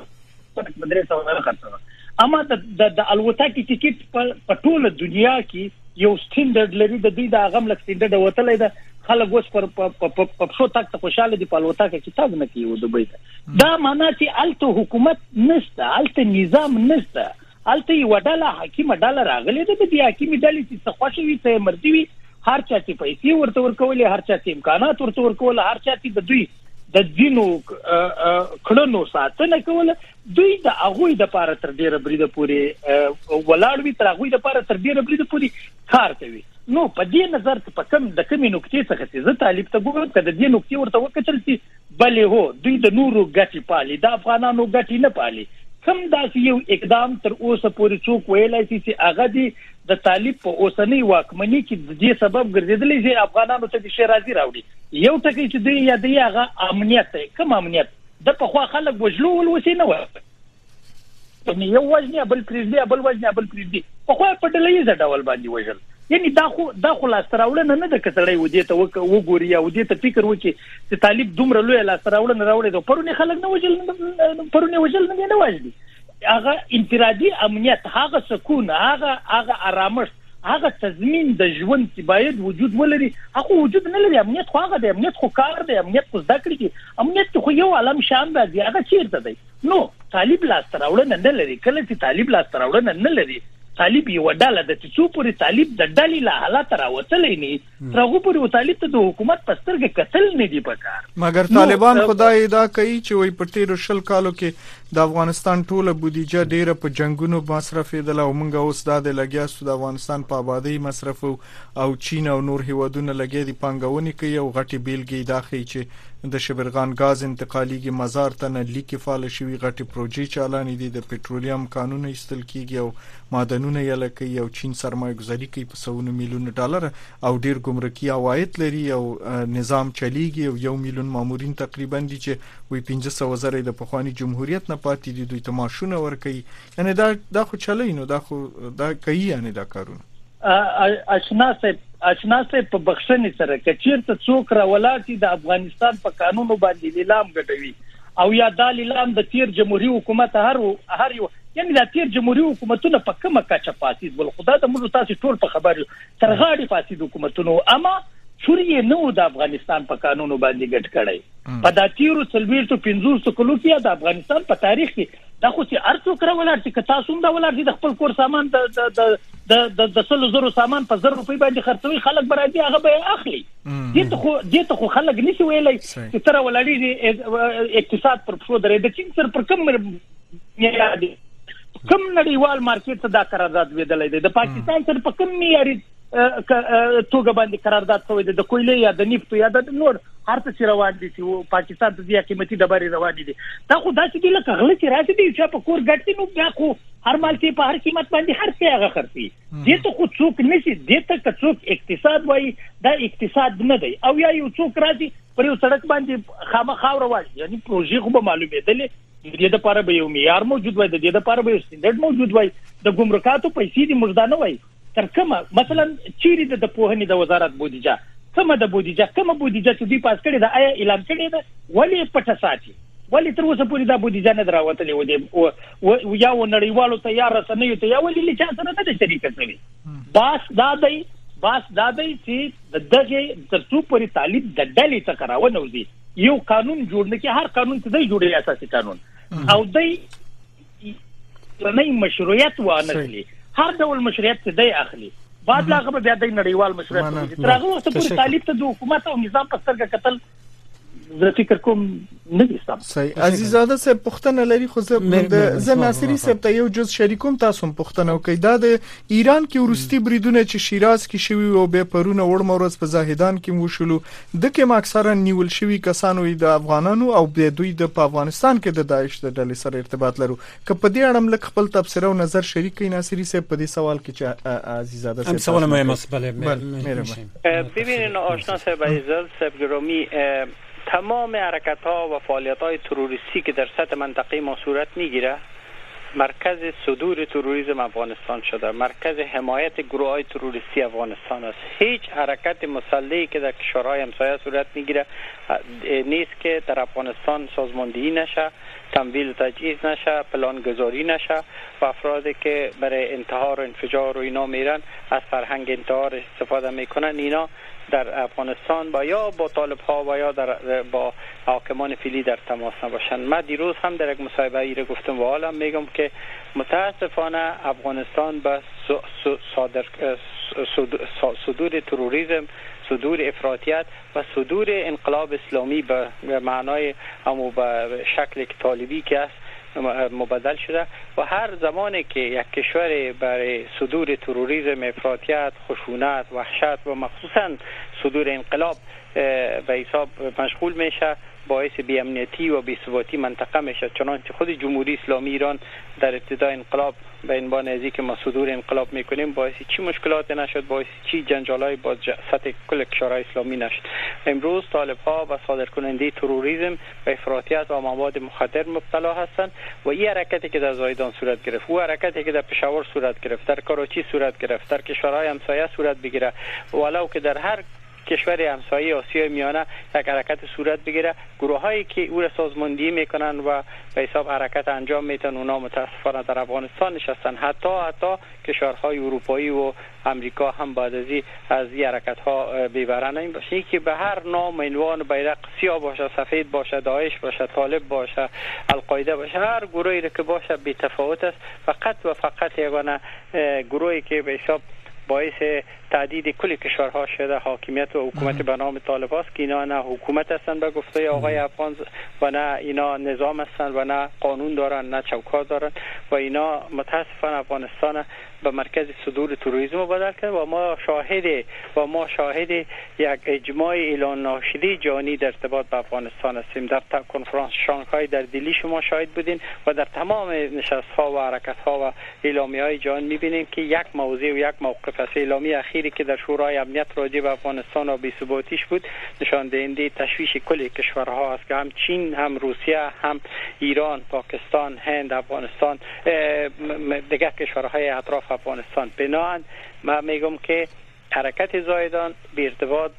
سره نه خرڅه اما د د الوتکې ټیکټ په ټوله دنیا کې یو سټینډرډ لري د دوی د غم لک سټینډرډ وتلې ده خلک اوس پر په شو تک ته خوشاله دي په الوتکه کې تاګ نه کیو دوبۍ ته. دا معنا چې الته حکومت نشته الته نظام نشته. الته یو ډاله حکیم ډاله راغلي ده د حکیم ډلې چې خوشوي ته مرتي وي هر چا چې پیسې ورته ورکولې هر چا چې امکانات ورته ورکول هر چا چې د دوی د دینو کړنو ساتنه کوله دوی د اغوی د پاره تر ډیره بریده پوري ولاړ وی تر اغوی د پاره تر ډیره بریده پوري کار کوي نو په دې نظر ته په کم د کمی نقطې څخه چې زه طالب ته ګورم کله دې نقطې ورته وکړل چې بلې هو دوی د نورو ګټي پالي د افغانانو ګټي نه پالي. کم داسې یو اقدام تر اوسه پورې څوک ویلای شي چې هغه دی د طالب په اوسنۍ واکمنۍ کې د دې سبب ګرځیدلی چې افغانانو ته د شیرازي راوړي. یو ټکی چې دوی یا دی هغه امنیت دی. کوم امنیت؟ د په خوا خلک وجلو ول وسی نه وای یو وجنه بل پریزدي بل وجنه بل پریزدي په خوا په ډلې ځډول باندې وجل یعنی دا خو دا خو لاستراوړنه نه د کسړې ودی ته وګوري او دې ته فکر وکړي چې طالب دومره لوی لاستراوړنه راوړي دا پرونه خلک نه وجل پرونه وجل نه نه واجدي هغه انفرادي امنیت هغه سکون هغه هغه آرامش هغه تضمین د ژوند چې باید وجود ولري. هغه وجود نه لري امنیت خو هغه د امنیت خو کار دی امنیت خو ذکر کی امنیت خو یو عالم شان دی هغه چیرته دی؟ نو طالب لاستراوړنه نه لري. کله چې طالب لاستراوړنه نه لري طالب یو ډاله د څو پورې طالب د ډلې له حالت راوتلې نه ترغه پورې طالب ته د حکومت پسترګه قتل نه دی پکار مګر طالبان خدای دا کوي چې وي تیر شل کالو کې د افغانستان ټوله بودیجه ډیره په جنگونو مصرفېدل او موږ اوس د لګیا سو د افغانستان په آبادی مصرف او چین او نور هیوادونو لګیا دي پنګونې کوي او غټي بیلګې داخلي چې د شبرغان غاز انتقالیږي مزار ته نه لیکي فعال شوی غټي پروژې چالانې دي. د پېټرولیم قانون ایستل کیږي او معدنونه یې لکه یو چین سرمایه گذاري کوي په سونو میلیون ډالر او ډیر ګمرکي عواید لري او نظام چلیږي او یو میلیون مامورین تقریبا دي چې وي 1500 زره د پخوانی جمهوریت نه پاتې دي. دوی تماشونه ور کوي یعنی دا دا خو چلای نو دا خو دا کوي یعنی دا کارونه. اشنا صاحب صاحب په بخښنې سره کچیرته څوک راولاتي د افغانستان په قانونو باندې لیلام غټوي او یا دا لیلام د تیر جمهوریت حکومت هر هر یو یعنی د تیر جمهوریت حکومتونو په کومه کچه فاسد بل خدای د موږ تاسو ټول په خبر ترغاړي فاسد حکومتونو اما سوریه نو د افغانستان په قانونو باندې ګټ کړی. په د تیرو سلویرتو 500 کلو کې د افغانستان په تاریخ کې دا خو چې ارڅو کړه ولر چې تاسو هم دا ولر چې د خپل کور سامان د د د د سلو زرو سامان په زر روپۍ باندې خرڅوي خلک برادي هغه به اخلي. دې ته خو دې ته خو خلک نشي ویلای چې تر ولړي اقتصاد پر څو درې. د چین سر پر کم دي کم نړیوال مارکیټ ته دا قرارداد ویدلې ده د پاکستان سره په کم معیاري توګه باندې قرارداد شوی د کویلې یا د نفت یا د نور هر څه روان دي چې پاکستان ته ځیا قیمتي ډبرې روان دي. دا خو داسې دي لکه غل چې راځي دي چې په کور ګټي نو بیا خو هر مال کې په هر قیمت باندې هر څه هغه خرڅي دې ته خو څوک نشي دې ته که څوک اقتصاد وایي دا اقتصاد نه دی. او یا یو څوک راځي پر یو سړک باندې خامخا روان یعنی پروژې خو به معلومه ده د دې لپاره به یو معیار موجود وای د دې لپاره به یو سټنډرډ موجود وای. د ګمرکاتو پیسې دي مجدانه وای تر کومه مثلا چیرې د پوهنې د وزارت بودیجه؟ کومه د بودیجه؟ کومه بودیجه چې دوی پاس کړی دا آیا اعلان کړی دا ولی پټه ساتي؟ ولی تر اوسه پورې دا بودیجه نه دراوتلې و دي او یا و نړیوالو تیار رسنیو ته یا ولی لچا سره نه شریک کړی باس دا دی باس دا دی چې دغه ترڅو پورې طالب د ډلې څخه راونوځي. یو قانون جوړ نه کی هر قانون ته دی جوړي اساسي قانون. او دی نه مشروعیت و نه هر ډول مشروعیت څه دی اخلي. بعد لا غو بیا د نړیوال مشروعیت ترغه وخت پورې طالب ته د حکومت او نظام په سترګه قتل زه فکر کوم نه دي صحیح. عزیزاده صاحب پښتنه لري خو زه زه ناصری صاحب ته یو جز شریکوم تاسو پښتنه کوي دا د ایران کې ورستي بریدونه چې شیراز کې شوی او به پرونه وړ مورز په زاهدان کې وشلو د کې ماکثره نیول شوی کسانو د افغانانو او د دوی د افغانستان کې د داعش د ډلې سره ارتباط لرو. که په دې اړه ملک خپل تبصره او نظر شریک کړي ناصری صاحب په دې سوال کې چې عزیزاده صاحب سوال مهم است بله ببینید آشنا صاحب عزیز صاحب گرامی تمام حرکت ها و فعالیت های تروریستی که در سطح منطقه ما صورت می‌گیره مرکز صدور تروریسم افغانستان شده. مرکز حمایت گروه های تروریستی افغانستان است. هیچ حرکت مسلحی که در کشورهای همسایه صورت می‌گیره نیست که در افغانستان سازماندهی نشه تمویل تجهیز نشه پلان گذاری نشه و افرادی که برای انتحار و انفجار و اینا میرن از فرهنگ انتحار استفاده می‌کنن. اینا در افغانستان با یا با طالب ها و یا در با حاکمان فیلی در تماس نباشند. من دیروز هم در یک مصاحبه ای گفتم و حالا میگم که متاسفانه افغانستان به صادر صدور تروریسم صدور افراطیت و صدور انقلاب اسلامی به معنای امو به شکل طالبی که است مبدل شده و هر زمانی که یک کشور برای صدور تروریسم افراطیت خشونت وحشت و مخصوصا صدور انقلاب به حساب مشغول میشه باعث بیامنیتی و بیثباتی منطقه میشه چنانچه خود جمهوری اسلامی ایران در ابتدای انقلاب به عنوان ازی که ما صدور انقلاب می‌کنیم باعث چی مشکلات نشد؟ باعث چی جنجالای با سطح کل کشورهای اسلامی نشد؟ امروز طالب ها و صادر کننده تروریسم و افراطیت و مواد مخدر مبتلا هستند و این حرکتی که در زایدان صورت گرفت او حرکتی که در پشاور صورت گرفت در کراچی صورت گرفت در کشورهای همسایه صورت بگیره. ولو که در هر کشور همسایه آسیا میانه یک حرکت صورت بگیره. گروه هایی که او را سازماندهی می‌کنن و به حساب حرکت انجام میتن اونا متاسفانه در افغانستان نشستن حتی حتی کشورهای اروپایی و امریکا هم بعد از از این حرکت ها بیبرن این باشه. که به هر نام عنوان بیرق سیاه باشه سفید باشه داعش باشه طالب باشه القاعده باشه هر گروهی که باشه بی تفاوت است. فقط و فقط یگانه گروهی که به حساب باعث تعدید کل کشورها شده. حاکمیت و حکومت به نام طالب است که اینا نه حکومت هستند به گفته آقای افغان و نه اینا نظام هستند و نه قانون دارن نه چوکات دارن و اینا متاسفانه افغانستان به مرکز صدور تروریسم بدل کرد و ما شاهد و ما شاهد یک اجماع اعلان ناشده جانی در ارتباط به افغانستان هستیم. در کنفرانس شانگهای در دلی شما شاهد بودین و در تمام نشست ها و حرکت ها و اعلامی های جان می‌بینیم که یک موضوع و یک موقف است. اعلامی اخیری که در شورای امنیت راجع به افغانستان و بی‌ثباتیش بود نشان دهنده تشویش کل کشورها است که هم چین هم روسیه هم ایران پاکستان هند افغانستان دیگر کشورهای اطراف افغانستان. بناهن ما میگم که حرکت زایدان به با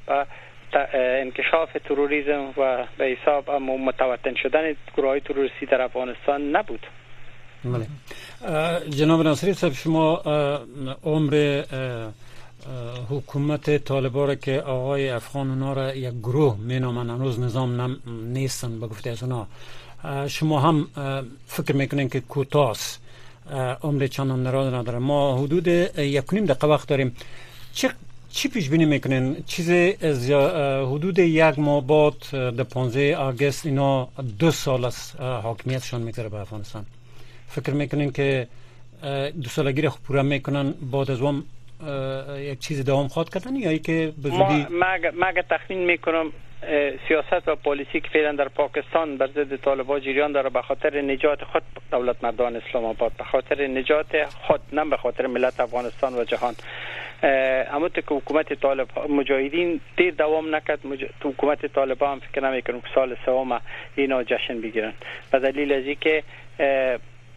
انکشاف تروریسم و به حساب متوطن شدن گروه تروریستی در افغانستان نبود. بله. جناب ناصری صاحب شما عمر حکومت طالبا را که آقای افغان اونا را یک گروه می نامن هنوز نظام نم نیستن به از اونا. شما هم فکر می‌کنین که کوتاس عمر چندان نراد نداره ما حدود یک نیم دقیقه وقت داریم. چه چی پیش بینی می‌کنین؟ چیز از حدود یک ماه بعد در 15 آگست اینا دو سال از حاکمیتشان میگذره به افغانستان. فکر می‌کنین که دو سالگی را پورا می‌کنن بعد از اون یک چیز دوام خواهد کردن یا ای که به زودی ما تخمین می‌کنم؟ سیاست و پالیسی که فعلا در پاکستان بر ضد طالبان جریان داره به خاطر نجات خود دولت مردان اسلام آباد به خاطر نجات خود نه به خاطر ملت افغانستان و جهان. اما که حکومت طالب مجاهدین دیر دوام نکرد مج... حکومت طالبان هم فکر نمی‌کنم که سال سوم اینا جشن بگیرن. به دلیل از که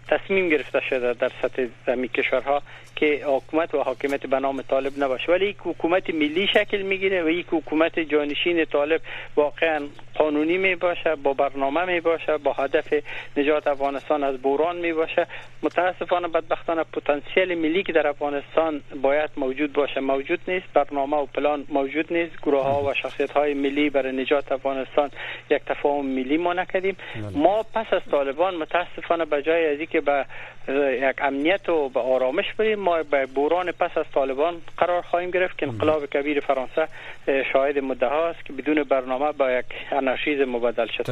تصمیم گرفته شده در سطح زمین کشورها که حکومت و حاکمیت به نام طالب نباشه. ولی یک حکومت ملی شکل می‌گیره و یک حکومت جانشین طالب واقعا قانونی می باشه با برنامه می باشه با هدف نجات افغانستان از بوران می باشه. متاسفانه بدبختانه پتانسیل ملی که در افغانستان باید موجود باشه موجود نیست. برنامه و پلان موجود نیست. گروه ها و شخصیت های ملی برای نجات افغانستان یک تفاهم ملی ما نکردیم. بله. ما پس از طالبان متاسفانه به جای از که به یک امنیت و به آرامش بریم ما به بوران پس از طالبان قرار خواهیم گرفت که انقلاب کبیر فرانسه شاهد مدعا است که بدون برنامه با یک انارشیزم مبدل شد.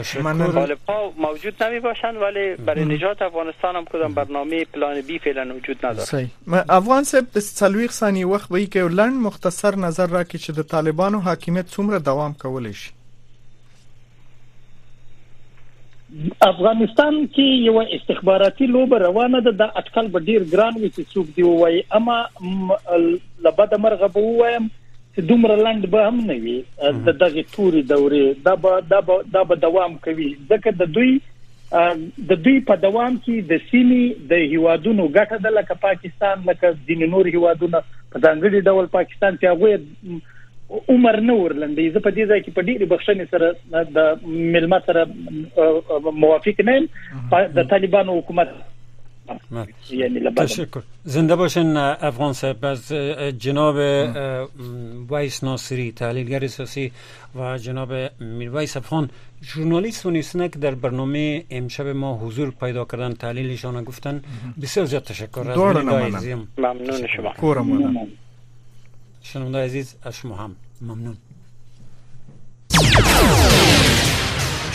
طالب ها موجود نمی باشند ولی برای نجات افغانستان هم کدام برنامه پلان بی فعلا وجود نداره. افغان صاحب د سلويخ ثانیه وخت به کې لند مختصر نظر راکړي چې د طالبانو حاکمیت څومره دوام کولی شي. افغانستان کې یو استخباراتي لوبه روانه ده د اټکل به ډیر ګران وي چې څوک دی وای اما لبد مرغه به وایم چې دومره لاند به هم نه وي. د دغه توري دورې دا به دا به دا به دوام کوي. ځکه د دوی د دوی په دوام کې د سیمې د هیوادونو ګټه د لکه پاکستان لکه د نور هیوادونو په ځانګړي ډول پاکستان چې هغه عمر نه ورلندې زه په دې ځای کې په ډېری بخښنې سره د ملما سره موافق نه د طالبانو حکومت تشکر. زنده باشن افغان صاحب. از جناب ویس ناصری تحلیلگر سیاسی و جناب میرویس افغان. ژورنالیست و نیستن که در برنامه امشب ما حضور پیدا کردن تحلیلشان گفتن. بسیار زیاد تشکر. از ممنون شما. کورم شنونده عزیز از شما هم. ممنون.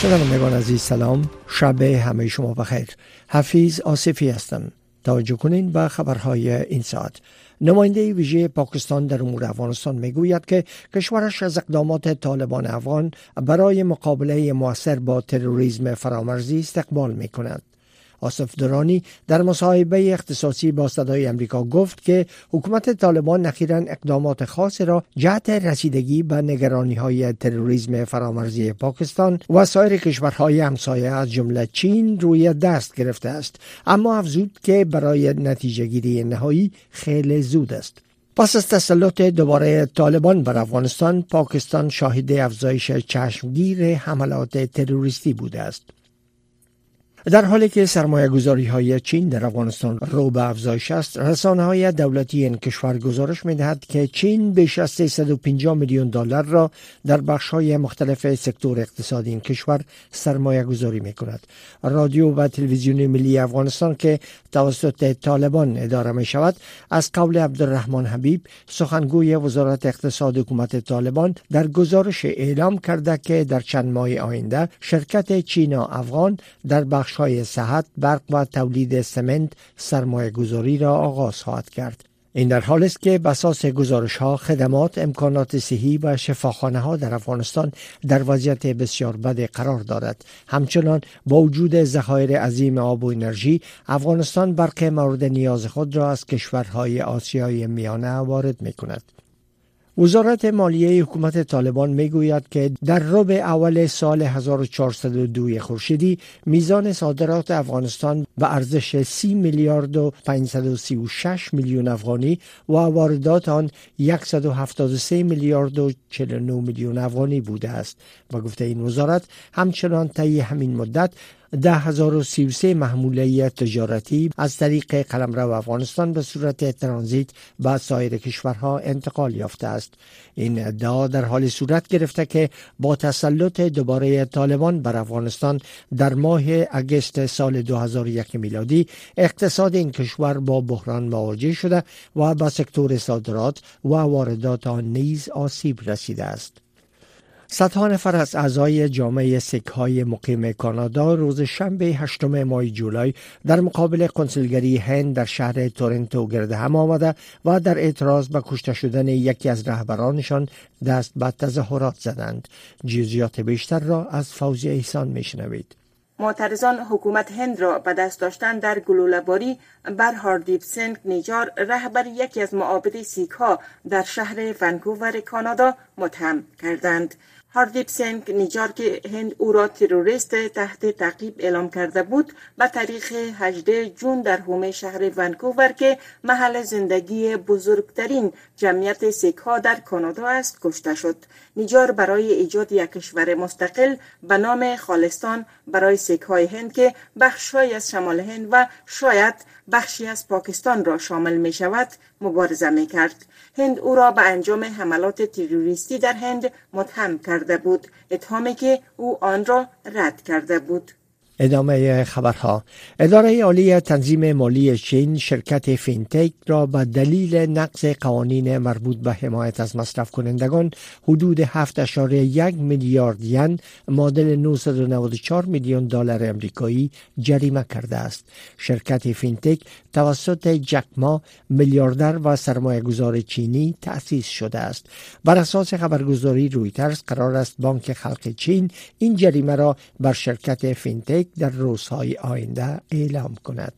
شنوندگان عزیز سلام شب همه شما بخیر. حفیظ آصفی هستم. توجه کنین به خبرهای این ساعت. نماینده ویژه پاکستان در امور افغانستان می‌گوید که کشورش از اقدامات طالبان افغان برای مقابله موثر با تروریسم فرامرزی استقبال می کند. آصف درانی در مصاحبه اختصاصی با صدای امریکا گفت که حکومت طالبان اخیرا اقدامات خاص را جهت رسیدگی به نگرانی های تروریسم فرامرزی پاکستان و سایر کشورهای همسایه از جمله چین روی دست گرفته است. اما افزود که برای نتیجه گیری نهایی خیلی زود است. پس از تسلط دوباره طالبان بر افغانستان پاکستان شاهد افزایش چشمگیر حملات تروریستی بوده است. در حالی که سرمایه گذاری های چین در افغانستان رو به افزایش است رسانه های دولتی این کشور گزارش می دهد که چین بیش از 350 میلیون دلار را در بخش های مختلف سکتور اقتصادی این کشور سرمایه گذاری می کند رادیو و تلویزیون ملی افغانستان که توسط طالبان اداره می شود از قول عبدالرحمن حبیب سخنگوی وزارت اقتصاد حکومت طالبان در گزارش اعلام کرده که در چند ماه آینده شرکت چینا افغان در بخش های صحت برق و تولید سمنت سرمایه گذاری را آغاز خواهد کرد. این در حال است که بساس گزارش ها خدمات امکانات صحی و شفاخانه ها در افغانستان در وضعیت بسیار بد قرار دارد همچنان با وجود ذخایر عظیم آب و انرژی افغانستان برق مورد نیاز خود را از کشورهای آسیای میانه وارد می کند وزارت مالیه حکومت طالبان می‌گوید که در ربع اول سال 1402 خورشیدی میزان صادرات افغانستان به ارزش 30 میلیارد و 536 میلیون افغانی و واردات آن 173 میلیارد و 49 میلیون افغانی بوده است. و گفته این وزارت همچنان طی همین مدت 10033 محموله تجارتی از طریق قلمرو افغانستان به صورت ترانزیت به سایر کشورها انتقال یافته است. این ادعا در حال صورت گرفته که با تسلط دوباره طالبان بر افغانستان در ماه اگست سال 2001 میلادی اقتصاد این کشور با بحران مواجه شده و به سکتور صادرات و واردات آن نیز آسیب رسیده است. صدها نفر از اعضای جامعه سیک های مقیم کانادا روز شنبه هشتم ماه جولای در مقابل کنسولگری هند در شهر تورنتو گرد هم آمده و در اعتراض به کشته شدن یکی از رهبرانشان دست به تظاهرات زدند. جزئیات بیشتر را از فوزی احسان میشنوید. معترضان حکومت هند را به دست داشتن در گلوله‌باری بر هاردیپ سنگ نیجار رهبر یکی از معابد سیک ها در شهر ونکوور کانادا متهم کردند. هاردیپ سنگ نیجار که هند او را تروریست تحت تعقیب اعلام کرده بود به تاریخ 18 جون در حومه شهر ونکوور که محل زندگی بزرگترین جمعیت سیک ها در کانادا است کشته شد نیجار برای ایجاد یک کشور مستقل به نام خالستان برای سیک های هند که بخشهایی از شمال هند و شاید بخشی از پاکستان را شامل می شود مبارزه می کرد. هند او را به انجام حملات تروریستی در هند متهم کرده بود. اتهامی که او آن را رد کرده بود. ادامه خبرها. اداره عالی تنظیم مالی چین شرکت فینتک را به دلیل نقض قوانین مربوط به حمایت از مصرف کنندگان حدود 7.1 میلیارد ین معادل 994 میلیون دلار امریکایی جریمه کرده است. شرکت fintech توسط جک ما میلیاردر و سرمایه گذار چینی تأسیس شده است. بر اساس خبرگزاری رویترز قرار است بانک خلق چین این جریمه را بر شرکت fintech در روزهای آینده اعلام کند.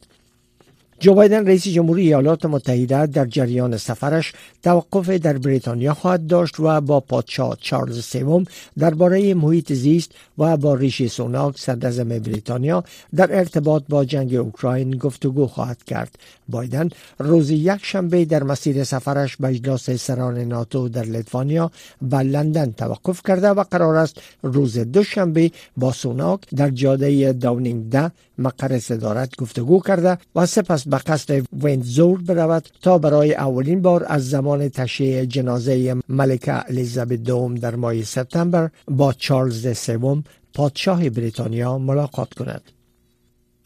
جو بایدن رئیس جمهوری ایالات متحده در جریان سفرش توقف در بریتانیا خواهد داشت و با پادشاه چارلز سوم درباره محیط زیست و با ریشی سوناک صدر بریتانیا در ارتباط با جنگ اوکراین گفتگو خواهد کرد. بایدن روز یک شنبه در مسیر سفرش به اجلاس سران ناتو در لیتوانیا به لندن توقف کرده و قرار است روز دوشنبه با سوناک در جاده داونینگ ده مقر صدارت گفتگو کرده و سپس به قصد وینزور برود تا برای اولین بار از زمان تشییع جنازه ملکه الیزابت دوم در ماه سپتامبر با چارلز سوم پادشاه بریتانیا ملاقات کند.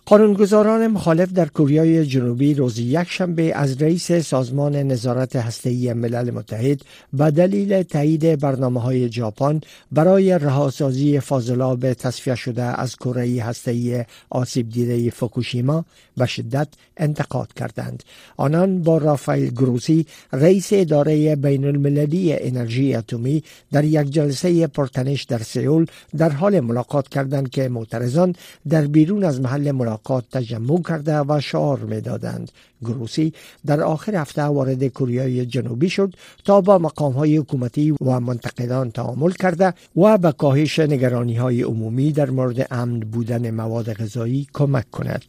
قانونگذاران مخالف در کوریای جنوبی روز یک شنبه از رئیس سازمان نظارت هسته‌ای ملل متحد به دلیل تایید برنامه های ژاپن برای رهاسازی فاضلاب تصفیه شده از کره هسته‌ای آسیب دیده فوکوشیما به شدت انتقاد کردند. آنان با رافائل گروسی رئیس اداره بین المللی انرژی اتمی در یک جلسه پرتنش در سئول در حال ملاقات کردند که معترضان در بیرون از محل ملاقات تجمع کرده و شعار می‌دادند گروسی در آخر هفته وارد کوریای جنوبی شد تا با مقام های حکومتی و منتقدان تعامل کرده و به کاهش نگرانی های عمومی در مورد امن بودن مواد غذایی کمک کند.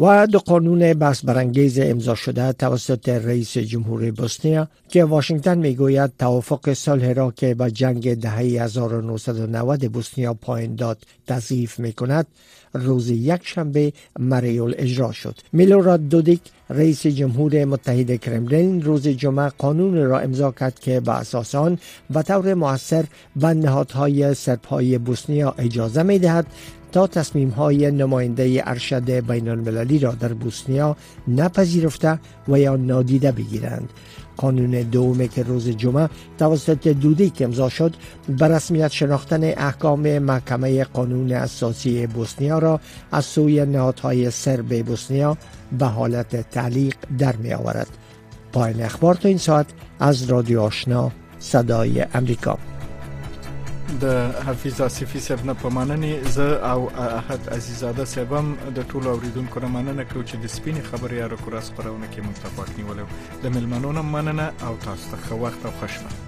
و دو قانون بحث برانگیز امضا شده توسط رئیس جمهور بوسنیا که واشنگتن می‌گوید توافق صلح را که به جنگ دهه 1990 بوسنیا پایان داد تضعیف می کند روز یک شنبه مریول اجرا شد. میلوراد دودیک رئیس جمهور متحد کرملین روز جمعه قانون را امضا کرد که به اساس آن به طور موثر به نهادهای سربهای بوسنیا اجازه می دهد تا تصمیم های نماینده ارشد بین المللی را در بوسنیا نپذیرفته و یا نادیده بگیرند. قانون دومی که روز جمعه توسط دودیک امضا شد به رسمیت شناختن احکام محکمه قانون اساسی بوسنیا را از سوی نهادهای سرب بوسنیا به حالت تعلیق در می آورد پایان اخبار تا این ساعت از رادیو آشنا صدای امریکا. د حفیظ آصفي صاحب نه پماننې زه او احد عزیزاده صاحب هم د ټولو اوریدونکو نه مننه کوم چې د سپینې خبرې یا کورا خبرونه کې مونږ ته پاتنی ولې د ملمنونو مننه او تاسو ته ښه وخت او خوشبخت